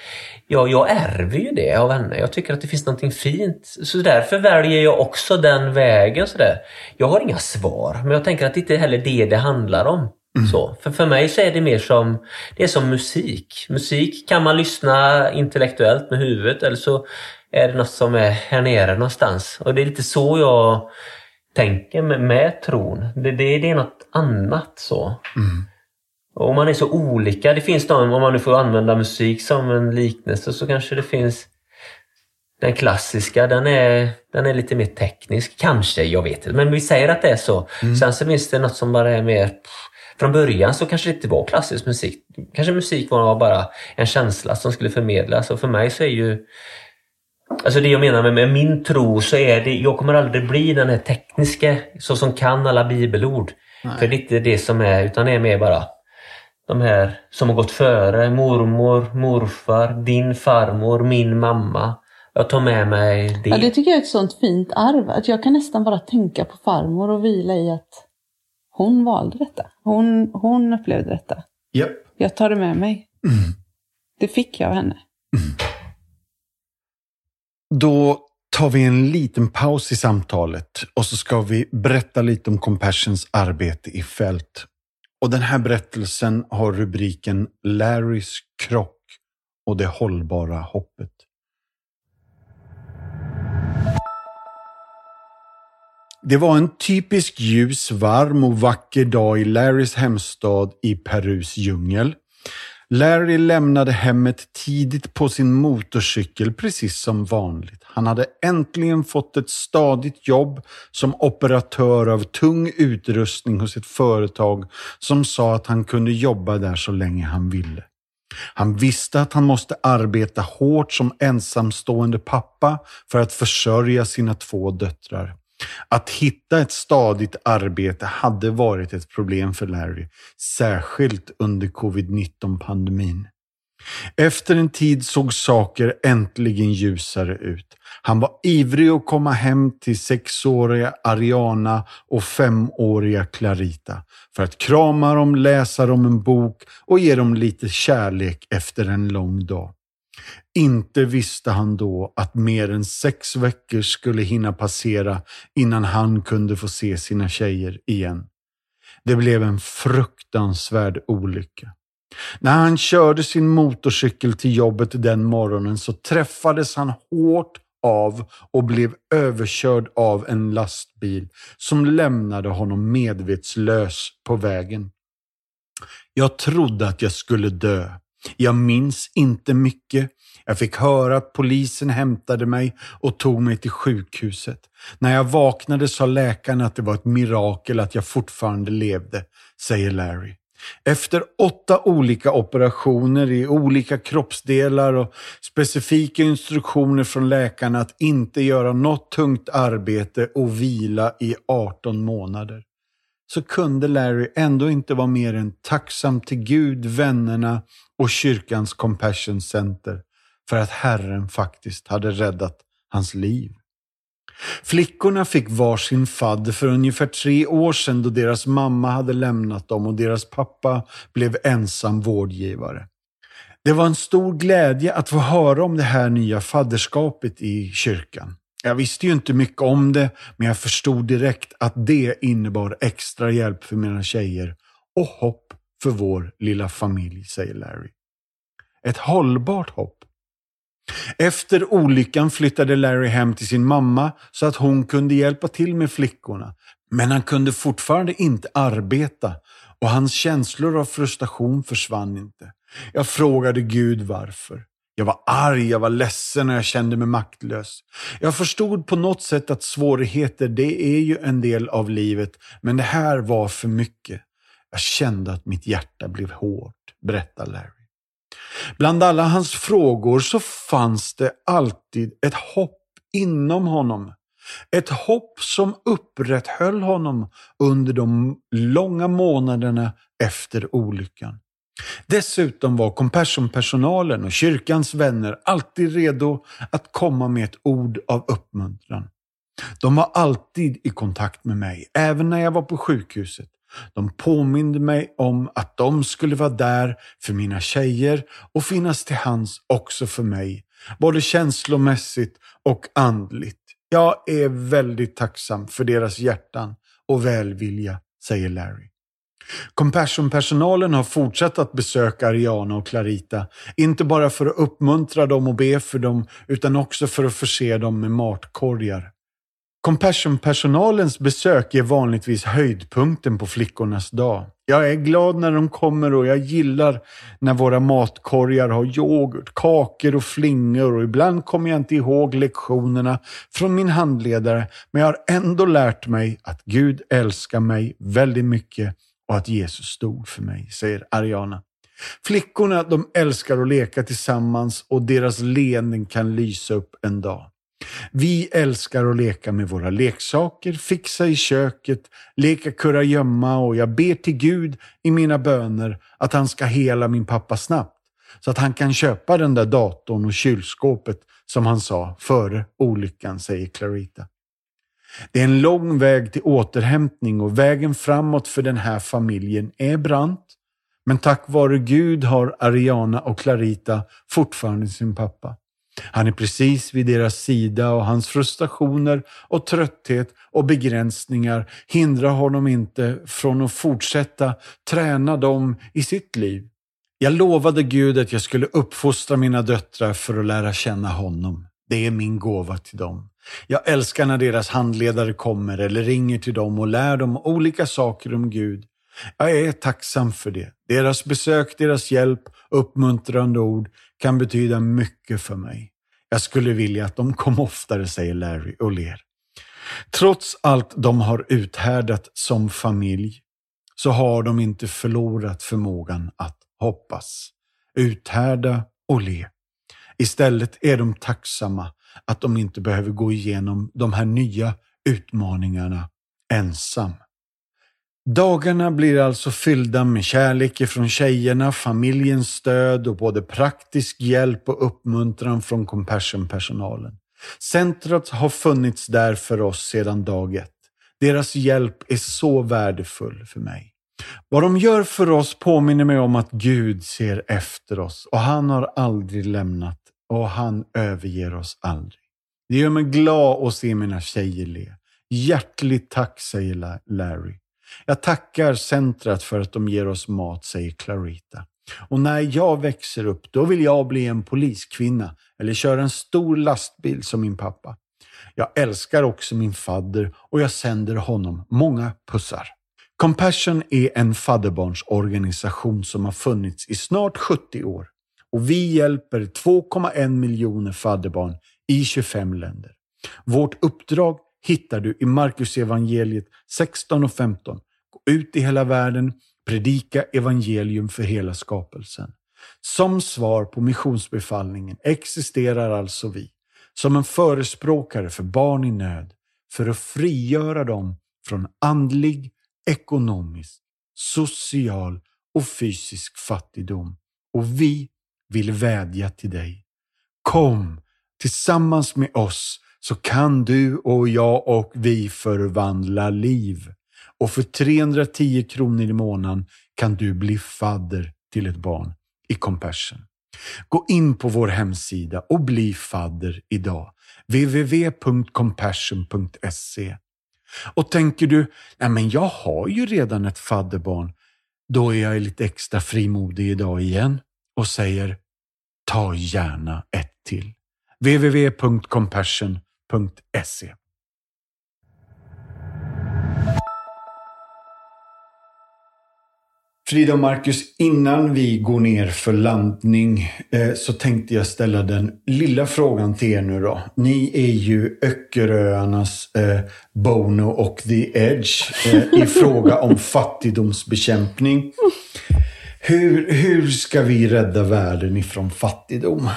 ja, jag ärver ju det av henne. Jag tycker att det finns någonting fint. Så därför väljer jag också den vägen. Sådär. Jag har inga svar, men jag tänker att det inte heller det det handlar om. Så. För, för mig så är det mer som, det är som musik. Musik kan man lyssna intellektuellt med huvudet eller så är det något som är här nere någonstans. Och det är lite så jag tänker med, med tron. Det, det, det är något annat så. Och man är så olika. Det finns de, om man nu får använda musik som en liknelse, så kanske det finns den klassiska, den är, den är lite mer teknisk. Kanske, jag vet inte. Men vi säger att det är så. Sen så finns det något som bara är mer... Från början så kanske det inte var klassisk musik. Kanske musik var bara en känsla som skulle förmedlas. Och för mig så är ju... Alltså det jag menar med, med min tro så är det, jag kommer aldrig bli den här tekniska, så som kan alla bibelord. För det är inte det som är, utan det är mer bara de här som har gått före. Mormor, morfar, din farmor, min mamma. Jag tar med mig det. Ja, det tycker jag är ett sånt fint arv. Att jag kan nästan bara tänka på farmor och vila i att hon valde detta. Hon, hon upplevde detta. Japp. Jag tar det med mig. Det fick jag av henne. Då tar vi en liten paus i samtalet och så ska vi berätta lite om Compassions arbete i fält. Och den här berättelsen har rubriken Larrys krock och det hållbara hoppet. Det var en typisk ljus, varm och vacker dag i Larrys hemstad i Perus djungel. Larry lämnade hemmet tidigt på sin motorcykel precis som vanligt. Han hade äntligen fått ett stadigt jobb som operatör av tung utrustning hos ett företag som sa att han kunde jobba där så länge han ville. Han visste att han måste arbeta hårt som ensamstående pappa för att försörja sina två döttrar. Att hitta ett stadigt arbete hade varit ett problem för Larry, särskilt under covid-19-pandemin. Efter en tid såg saker äntligen ljusare ut. Han var ivrig att komma hem till sexåriga Ariana och femåriga Clarita för att krama dem, läsa dem en bok och ge dem lite kärlek efter en lång dag. Inte visste han då att mer än sex veckor skulle hinna passera innan han kunde få se sina tjejer igen. Det blev en fruktansvärd olycka. När han körde sin motorcykel till jobbet den morgonen så träffades han hårt av och blev överkörd av en lastbil som lämnade honom medvetslös på vägen. Jag trodde att jag skulle dö. Jag minns inte mycket. Jag fick höra att polisen hämtade mig och tog mig till sjukhuset. När jag vaknade sa läkaren att det var ett mirakel att jag fortfarande levde, säger Larry. Efter åtta olika operationer i olika kroppsdelar och specifika instruktioner från läkarna att inte göra något tungt arbete och vila i 18 månader så kunde Larry ändå inte vara mer än tacksam till Gud, vännerna och kyrkans Compassion Center för att Herren faktiskt hade räddat hans liv. Flickorna fick varsin fadder för ungefär tre år sedan då deras mamma hade lämnat dem och deras pappa blev ensam vårdgivare. Det var en stor glädje att få höra om det här nya fadderskapet i kyrkan. Jag visste ju inte mycket om det, men jag förstod direkt att det innebar extra hjälp för mina tjejer och hopp för vår lilla familj, säger Larry. Ett hållbart hopp. Efter olyckan flyttade Larry hem till sin mamma så att hon kunde hjälpa till med flickorna. Men han kunde fortfarande inte arbeta och hans känslor av frustration försvann inte. Jag frågade Gud varför. Jag var arg, jag var ledsen och jag kände mig maktlös. Jag förstod på något sätt att svårigheter, det är ju en del av livet, men det här var för mycket. Jag kände att mitt hjärta blev hårt, berättar Larry. Bland alla hans frågor så fanns det alltid ett hopp inom honom. Ett hopp som upprätthöll honom under de långa månaderna efter olyckan. Dessutom var Compassion-personalen och kyrkans vänner alltid redo att komma med ett ord av uppmuntran. De var alltid i kontakt med mig, även när jag var på sjukhuset. De påminde mig om att de skulle vara där för mina tjejer och finnas till hands också för mig, både känslomässigt och andligt. Jag är väldigt tacksam för deras hjärtan och välvilja, säger Larry. Compassion-personalen har fortsatt att besöka Ariana och Clarita, inte bara för att uppmuntra dem och be för dem, utan också för att förse dem med matkorgar. Compassion-personalens besök är vanligtvis höjdpunkten på flickornas dag. Jag är glad när de kommer och jag gillar när våra matkorgar har yoghurt, kakor och flingor och ibland kommer jag inte ihåg lektionerna från min handledare, men jag har ändå lärt mig att Gud älskar mig väldigt mycket och att Jesus stod för mig, säger Ariana. Flickorna de älskar att leka tillsammans och deras leenden kan lysa upp en dag. Vi älskar att leka med våra leksaker, fixa i köket, leka kurragömma och jag ber till Gud i mina böner att han ska hela min pappa snabbt. Så att han kan köpa den där datorn och kylskåpet som han sa före olyckan, säger Clarita. Det är en lång väg till återhämtning och vägen framåt för den här familjen är brant. Men tack vare Gud har Ariana och Clarita fortfarande sin pappa. Han är precis vid deras sida och hans frustrationer och trötthet och begränsningar hindrar honom inte från att fortsätta träna dem i sitt liv. Jag lovade Gud att jag skulle uppfostra mina döttrar för att lära känna honom. Det är min gåva till dem. Jag älskar när deras handledare kommer eller ringer till dem och lär dem olika saker om Gud. Jag är tacksam för det. Deras besök, deras hjälp, uppmuntrande ord kan betyda mycket för mig. Jag skulle vilja att de kom oftare, säger Larry och ler. Trots allt de har uthärdat som familj så har de inte förlorat förmågan att hoppas, uthärda och le. Istället är de tacksamma att de inte behöver gå igenom de här nya utmaningarna ensam. Dagarna blir alltså fyllda med kärlek från tjejerna, familjens stöd och både praktisk hjälp och uppmuntran från Compassion-personalen. Centret har funnits där för oss sedan dag ett. Deras hjälp är så värdefull för mig. Vad de gör för oss påminner mig om att Gud ser efter oss och han har aldrig lämnat och han överger oss aldrig. Det gör mig glad att se mina tjejer le. Hjärtligt tack, säger Larry. Jag tackar centret för att de ger oss mat, säger Clarita. Och när jag växer upp, då vill jag bli en poliskvinna eller köra en stor lastbil som min pappa. Jag älskar också min fadder och jag sänder honom många pussar. Compassion är en fadderbarnsorganisation som har funnits i snart 70 år och vi hjälper 2,1 miljoner fadderbarn i 25 länder. Vårt uppdrag hittar du i Markus evangeliet 16 och 15. Gå ut i hela världen, predika evangelium för hela skapelsen. Som svar på missionsbefallningen existerar alltså vi, som en förespråkare för barn i nöd, för att frigöra dem från andlig, ekonomisk, social och fysisk fattigdom. Och vi vill vädja till dig. Kom tillsammans med oss så kan du och jag och vi förvandla liv. Och för 310 kronor i månaden kan du bli fadder till ett barn i Compassion. Gå in på vår hemsida och bli fadder idag. www.compassion.se Och tänker du, nej men jag har ju redan ett fadderbarn. då är jag lite extra frimodig idag igen och säger ta gärna ett till. www.compassion.se Frida och Marcus, innan vi går ner för landning eh, så tänkte jag ställa den lilla frågan till er nu då. Ni är ju Öckeröarnas eh, Bono och The Edge eh, i fråga om fattigdomsbekämpning. Hur, hur ska vi rädda världen ifrån fattigdom?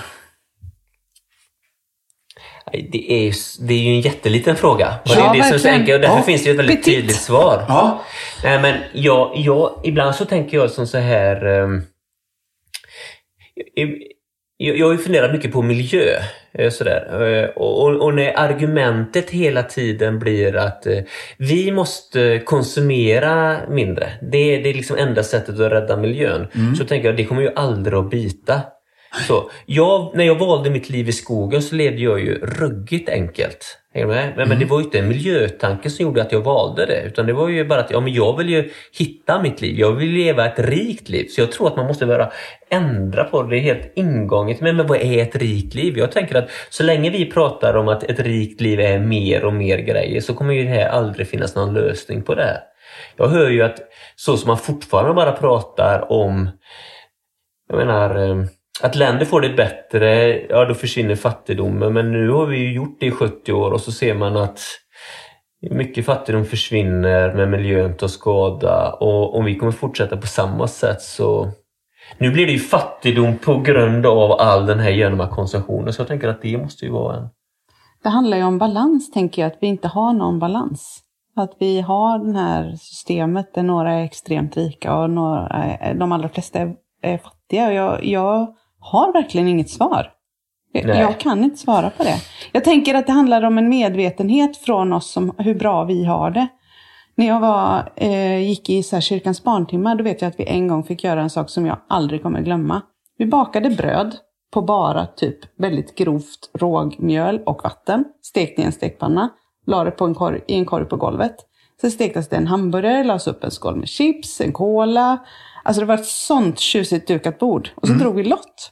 Det är, det är ju en jätteliten fråga. Och Ja, det är det som verkligen. enkelt och därför Ja. finns det ju ett väldigt Petit. tydligt svar. Ja, Nej, men jag, jag, ibland så tänker jag som så här... ehm, jag, jag har ju funderat mycket på miljö. eh, Sådär. Eh, Och, och, och när argumentet hela tiden blir att eh, vi måste konsumera mindre. Det, det är liksom enda sättet att rädda miljön. Så tänker jag, det kommer ju aldrig att bita. Så, jag, när jag valde mitt liv i skogen så levde jag ju ruggigt enkelt. Men, men det var ju inte en miljötanke som gjorde att jag valde det. Utan det var ju bara att ja, men jag vill ju hitta mitt liv. Jag vill leva ett rikt liv. Så jag tror att man måste börja ändra på det. Det är helt ingånget. Men, men vad är ett rikt liv? Jag tänker att så länge vi pratar om att ett rikt liv är mer och mer grejer så kommer ju det här aldrig finnas någon lösning på det. Jag hör ju att så som man fortfarande bara pratar om jag menar, eh, att länder får det bättre, ja då försvinner fattigdomen. Men nu har vi ju gjort det i 70 år och så ser man att mycket fattigdom försvinner, men miljön tar skada. Och om vi kommer fortsätta på samma sätt så... Nu blir det ju fattigdom på grund av all den här genomkonsumtionen. Så jag tänker att det måste ju vara en... Det handlar ju om balans, tänker jag, att vi inte har någon balans. Att vi har det här systemet där några är extremt rika och några, de allra flesta är, är fattiga. Och Jag, jag har verkligen inget svar. Jag, Nej. jag kan inte svara på det. Jag tänker att det handlar om en medvetenhet från oss om hur bra vi har det. När jag var, eh, gick i så här kyrkans barntimmar, då vet jag att vi en gång fick göra en sak som jag aldrig kommer glömma. Vi bakade bröd på bara typ väldigt grovt rågmjöl och vatten. Stekte i en stekpanna. La det på en korg, i en korg på golvet. Sen stektes det en hamburgare, lades upp en skål med chips, en cola. Alltså det var ett sånt tjusigt dukat bord. Och så drog vi lott.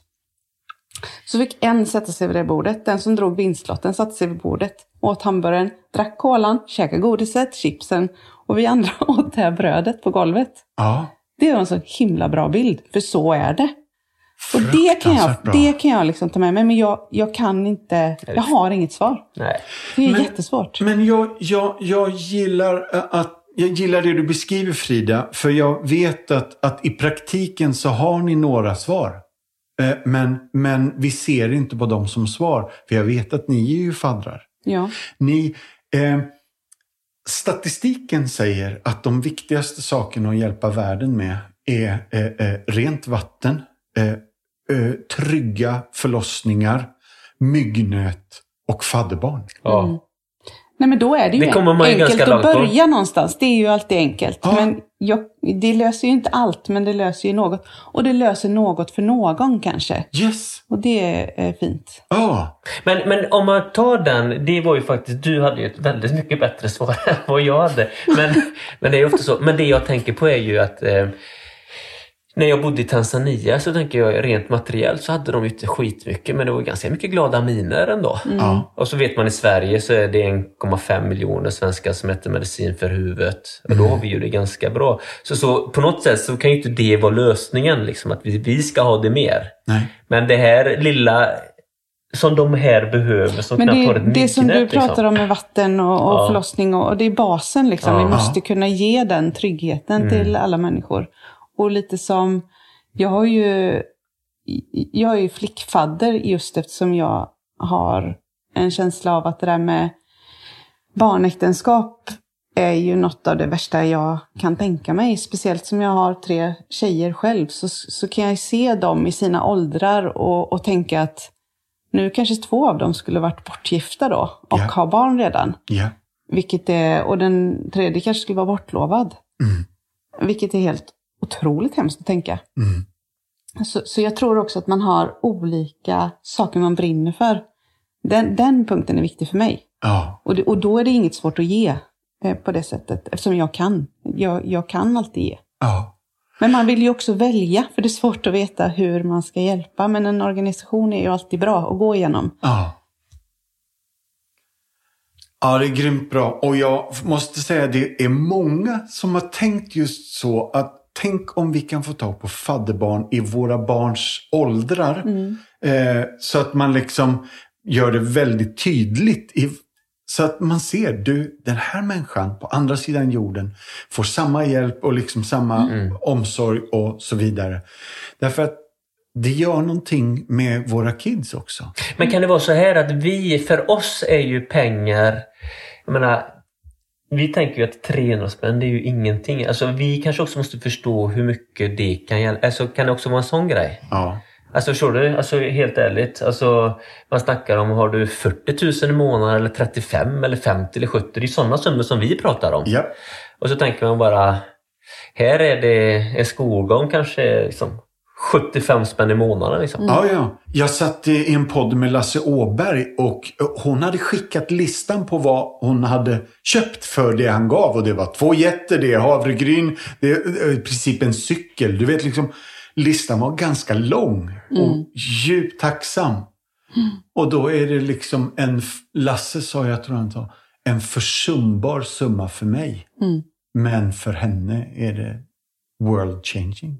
Så fick en sätta sig vid det bordet. Den som drog vinstlotten satte sig vid bordet, åt hamburgaren, drack kolan, käkade godiset, chipsen och vi andra åt det här brödet på golvet. ja. Det var en så himla bra bild, för så är det. Och det kan jag, bra. det kan jag liksom ta med mig, men jag, jag kan inte, jag har inget svar. Nej. Det är Men- jättesvårt. Men jag, jag, jag gillar eh, att jag gillar det du beskriver Frida, för jag vet att, att i praktiken så har ni några svar. Eh, Men, men vi ser inte på dem som svar, för jag vet att ni är ju faddrar. Ja. Ni, eh, statistiken säger att de viktigaste sakerna att hjälpa världen med är eh, eh, rent vatten, eh, eh, trygga förlossningar, myggnöt och fadderbarn. Ja. Mm. Nej men då är det ju Det kommer man ju enkelt ganska att långt på. börja någonstans. Det är ju alltid enkelt. Ja. Men jag, det löser ju inte allt, men det löser ju något. Och det löser något för någon kanske. Yes! Och det är fint. Ja, Men, men om man tar den, det var ju faktiskt, du hade ju ett väldigt mycket bättre svar än vad jag hade. Men, men det är ofta så. Men det jag tänker på är ju att eh, när jag bodde i Tanzania så tänker jag rent materiellt så hade de ju inte skitmycket men det var ganska mycket glada miner ändå. ja. Och så vet man i Sverige så är det 1,5 miljoner svenskar som äter medicin för huvudet. Och då har vi ju det ganska bra. Så, så på något sätt så kan ju inte det vara lösningen, liksom, att vi, vi ska ha det mer. Nej. Men det här lilla som de här behöver som Men knappt har det, ett det som du pratar liksom. om med vatten och, och Ja. förlossning, och, och det är basen. Liksom. Ja. Vi måste kunna ge den tryggheten Mm. till alla människor. Och lite som, jag har ju, jag är ju flickfadder just eftersom jag har en känsla av att det där med barnäktenskap är ju något av det värsta jag kan tänka mig. Speciellt som jag har tre tjejer själv så, så kan jag se dem i sina åldrar och, och tänka att nu kanske två av dem skulle varit bortgifta då och Ja. ha barn redan. Ja. Vilket är, och den tredje kanske skulle vara bortlovad. Mm. Vilket är helt otroligt hemskt att tänka. Mm. Så, så jag tror också att man har olika saker man brinner för. Den, den punkten är viktig för mig. Ja. Och, det, och då är det inget svårt att ge eh, på det sättet, eftersom jag kan. Jag, jag kan alltid ge. Ja. Men man vill ju också välja, för det är svårt att veta hur man ska hjälpa. Men en organisation är ju alltid bra att gå igenom. Ja. Ja, det är grymt bra. Och jag måste säga, det är många som har tänkt just så att tänk om vi kan få tag på fadderbarn i våra barns åldrar. Eh, så att man liksom gör det väldigt tydligt. I, så att man ser, du, den här människan på andra sidan jorden får samma hjälp och liksom samma omsorg och så vidare. Därför att det gör någonting med våra kids också. Men kan det vara så här att vi, för oss är ju pengar, jag menar, vi tänker ju att 300 spänn det är ju ingenting. Alltså vi kanske också måste förstå hur mycket det kan gälla. Alltså kan det också vara en sån grej? Ja. Alltså förstår du? Alltså helt ärligt. Alltså, man snackar om, har du 40 000 i månaden eller 35 eller 50 eller 70? Det är sådana summor som vi pratar om. Ja. Och så tänker man bara, här är det en skolgång kanske liksom 75 spänn i månaden. Liksom. Ja, ja. Jag satt i en podd med Lasse Åberg och hon hade skickat listan på vad hon hade köpt för det han gav. Och det var två getter, det är havregryn, det är i princip en cykel. Du vet liksom, listan var ganska lång och djupt tacksam. Och då är det liksom en, Lasse sa, jag tror han sa, en försumbar summa för mig. Men för henne är det world changing.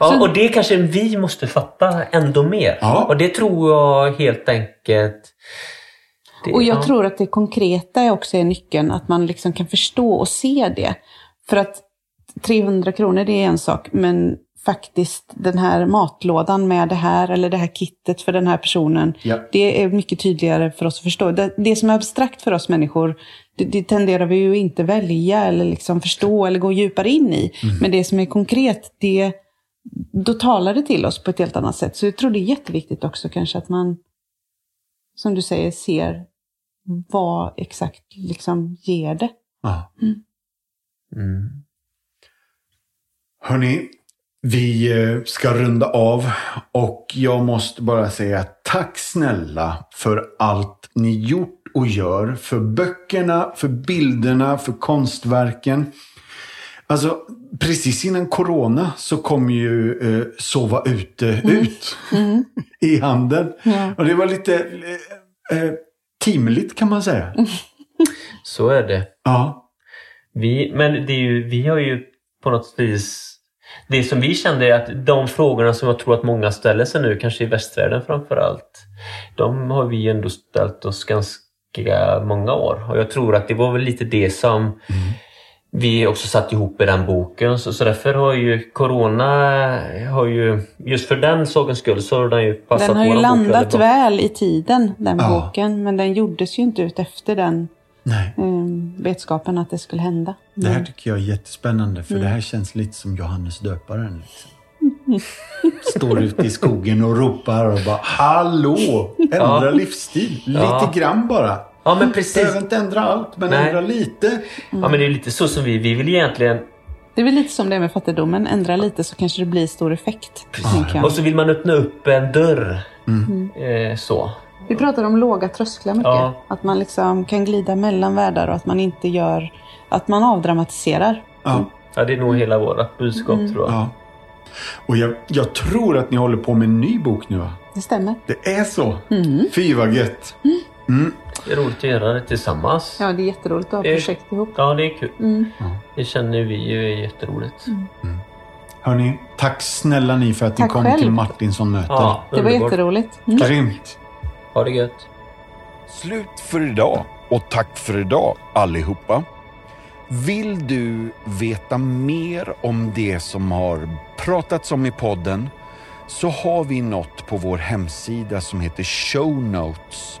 Ja, och det kanske vi måste fatta ändå mer. Ja. Och det tror jag helt enkelt... Det, Och jag ja. tror att det konkreta är också är nyckeln, att man liksom kan förstå och se det. För att 300 kronor det är en sak, men faktiskt den här matlådan med det här eller det här kittet för den här personen, Ja. det är mycket tydligare för oss att förstå. Det, det som är abstrakt för oss människor, det, det tenderar vi ju inte välja eller liksom förstå eller gå djupare in i. Men det som är konkret, det, då talar det till oss på ett helt annat sätt. Så jag tror det är jätteviktigt också kanske att man, som du säger, ser vad exakt liksom ger det. Ja. Mm. Hörni, vi eh, ska runda av och jag måste bara säga tack snälla för allt ni gjort och gör. För böckerna, för bilderna, för konstverken. Alltså, precis innan corona så kom ju eh, Sova ute ut i handeln. Ja. Och det var lite eh, eh, timligt kan man säga. Så är det. Ja. Vi, men det är ju, vi har ju på något vis... Det som vi kände är att de frågorna som jag tror att många ställer sig nu, kanske i västvärlden framför allt, de har vi ändå ställt oss ganska många år. Och jag tror att det var väl lite det som vi också satt ihop i den boken. Så, så därför har ju Corona, har ju, just för den sakens skull, så har den ju passat Den har ju landat väl i tiden, den Ja. boken. Men den gjordes ju inte ut efter den Nej. eh, vetskapen att det skulle hända. Det här tycker jag är jättespännande för det här känns lite som Johannes döparen. Liksom. Står ute i skogen och ropar och bara Hallå! Ändra Ja. livsstil. Lite Ja. grann bara. Ja men precis. Behöver inte ändra allt, men Nej. ändra lite. Ja men det är lite så som vi, vi vill egentligen Det är väl lite som det med fattigdomen. Ändra lite så kanske det blir stor effekt. jag. Och så vill man öppna upp en dörr. Mm. Eh, så. Vi pratar om låga trösklar mycket. Ja. Att man liksom kan glida mellan världar och att man inte gör... Att man avdramatiserar. Ja. Ja, det är nog hela vårt budskap tror jag. ja. Och jag, jag tror att ni håller på med en ny bok nu va? Det stämmer. Det är så? Fy vad gött. Det är roligt att göra det tillsammans. Ja, det är jätteroligt att ha projekt ihop. Ja, det är kul. Mm. Det känner vi ju är jätteroligt. Hörni, tack snälla ni för att ni Tack kom själv. till Martinsson möter. Ja, Det var jätteroligt. Mm. Grymt. Ha det gött. Slut för idag och tack för idag allihopa. Vill du veta mer om det som har pratats om i podden så har vi något på vår hemsida som heter Show Notes.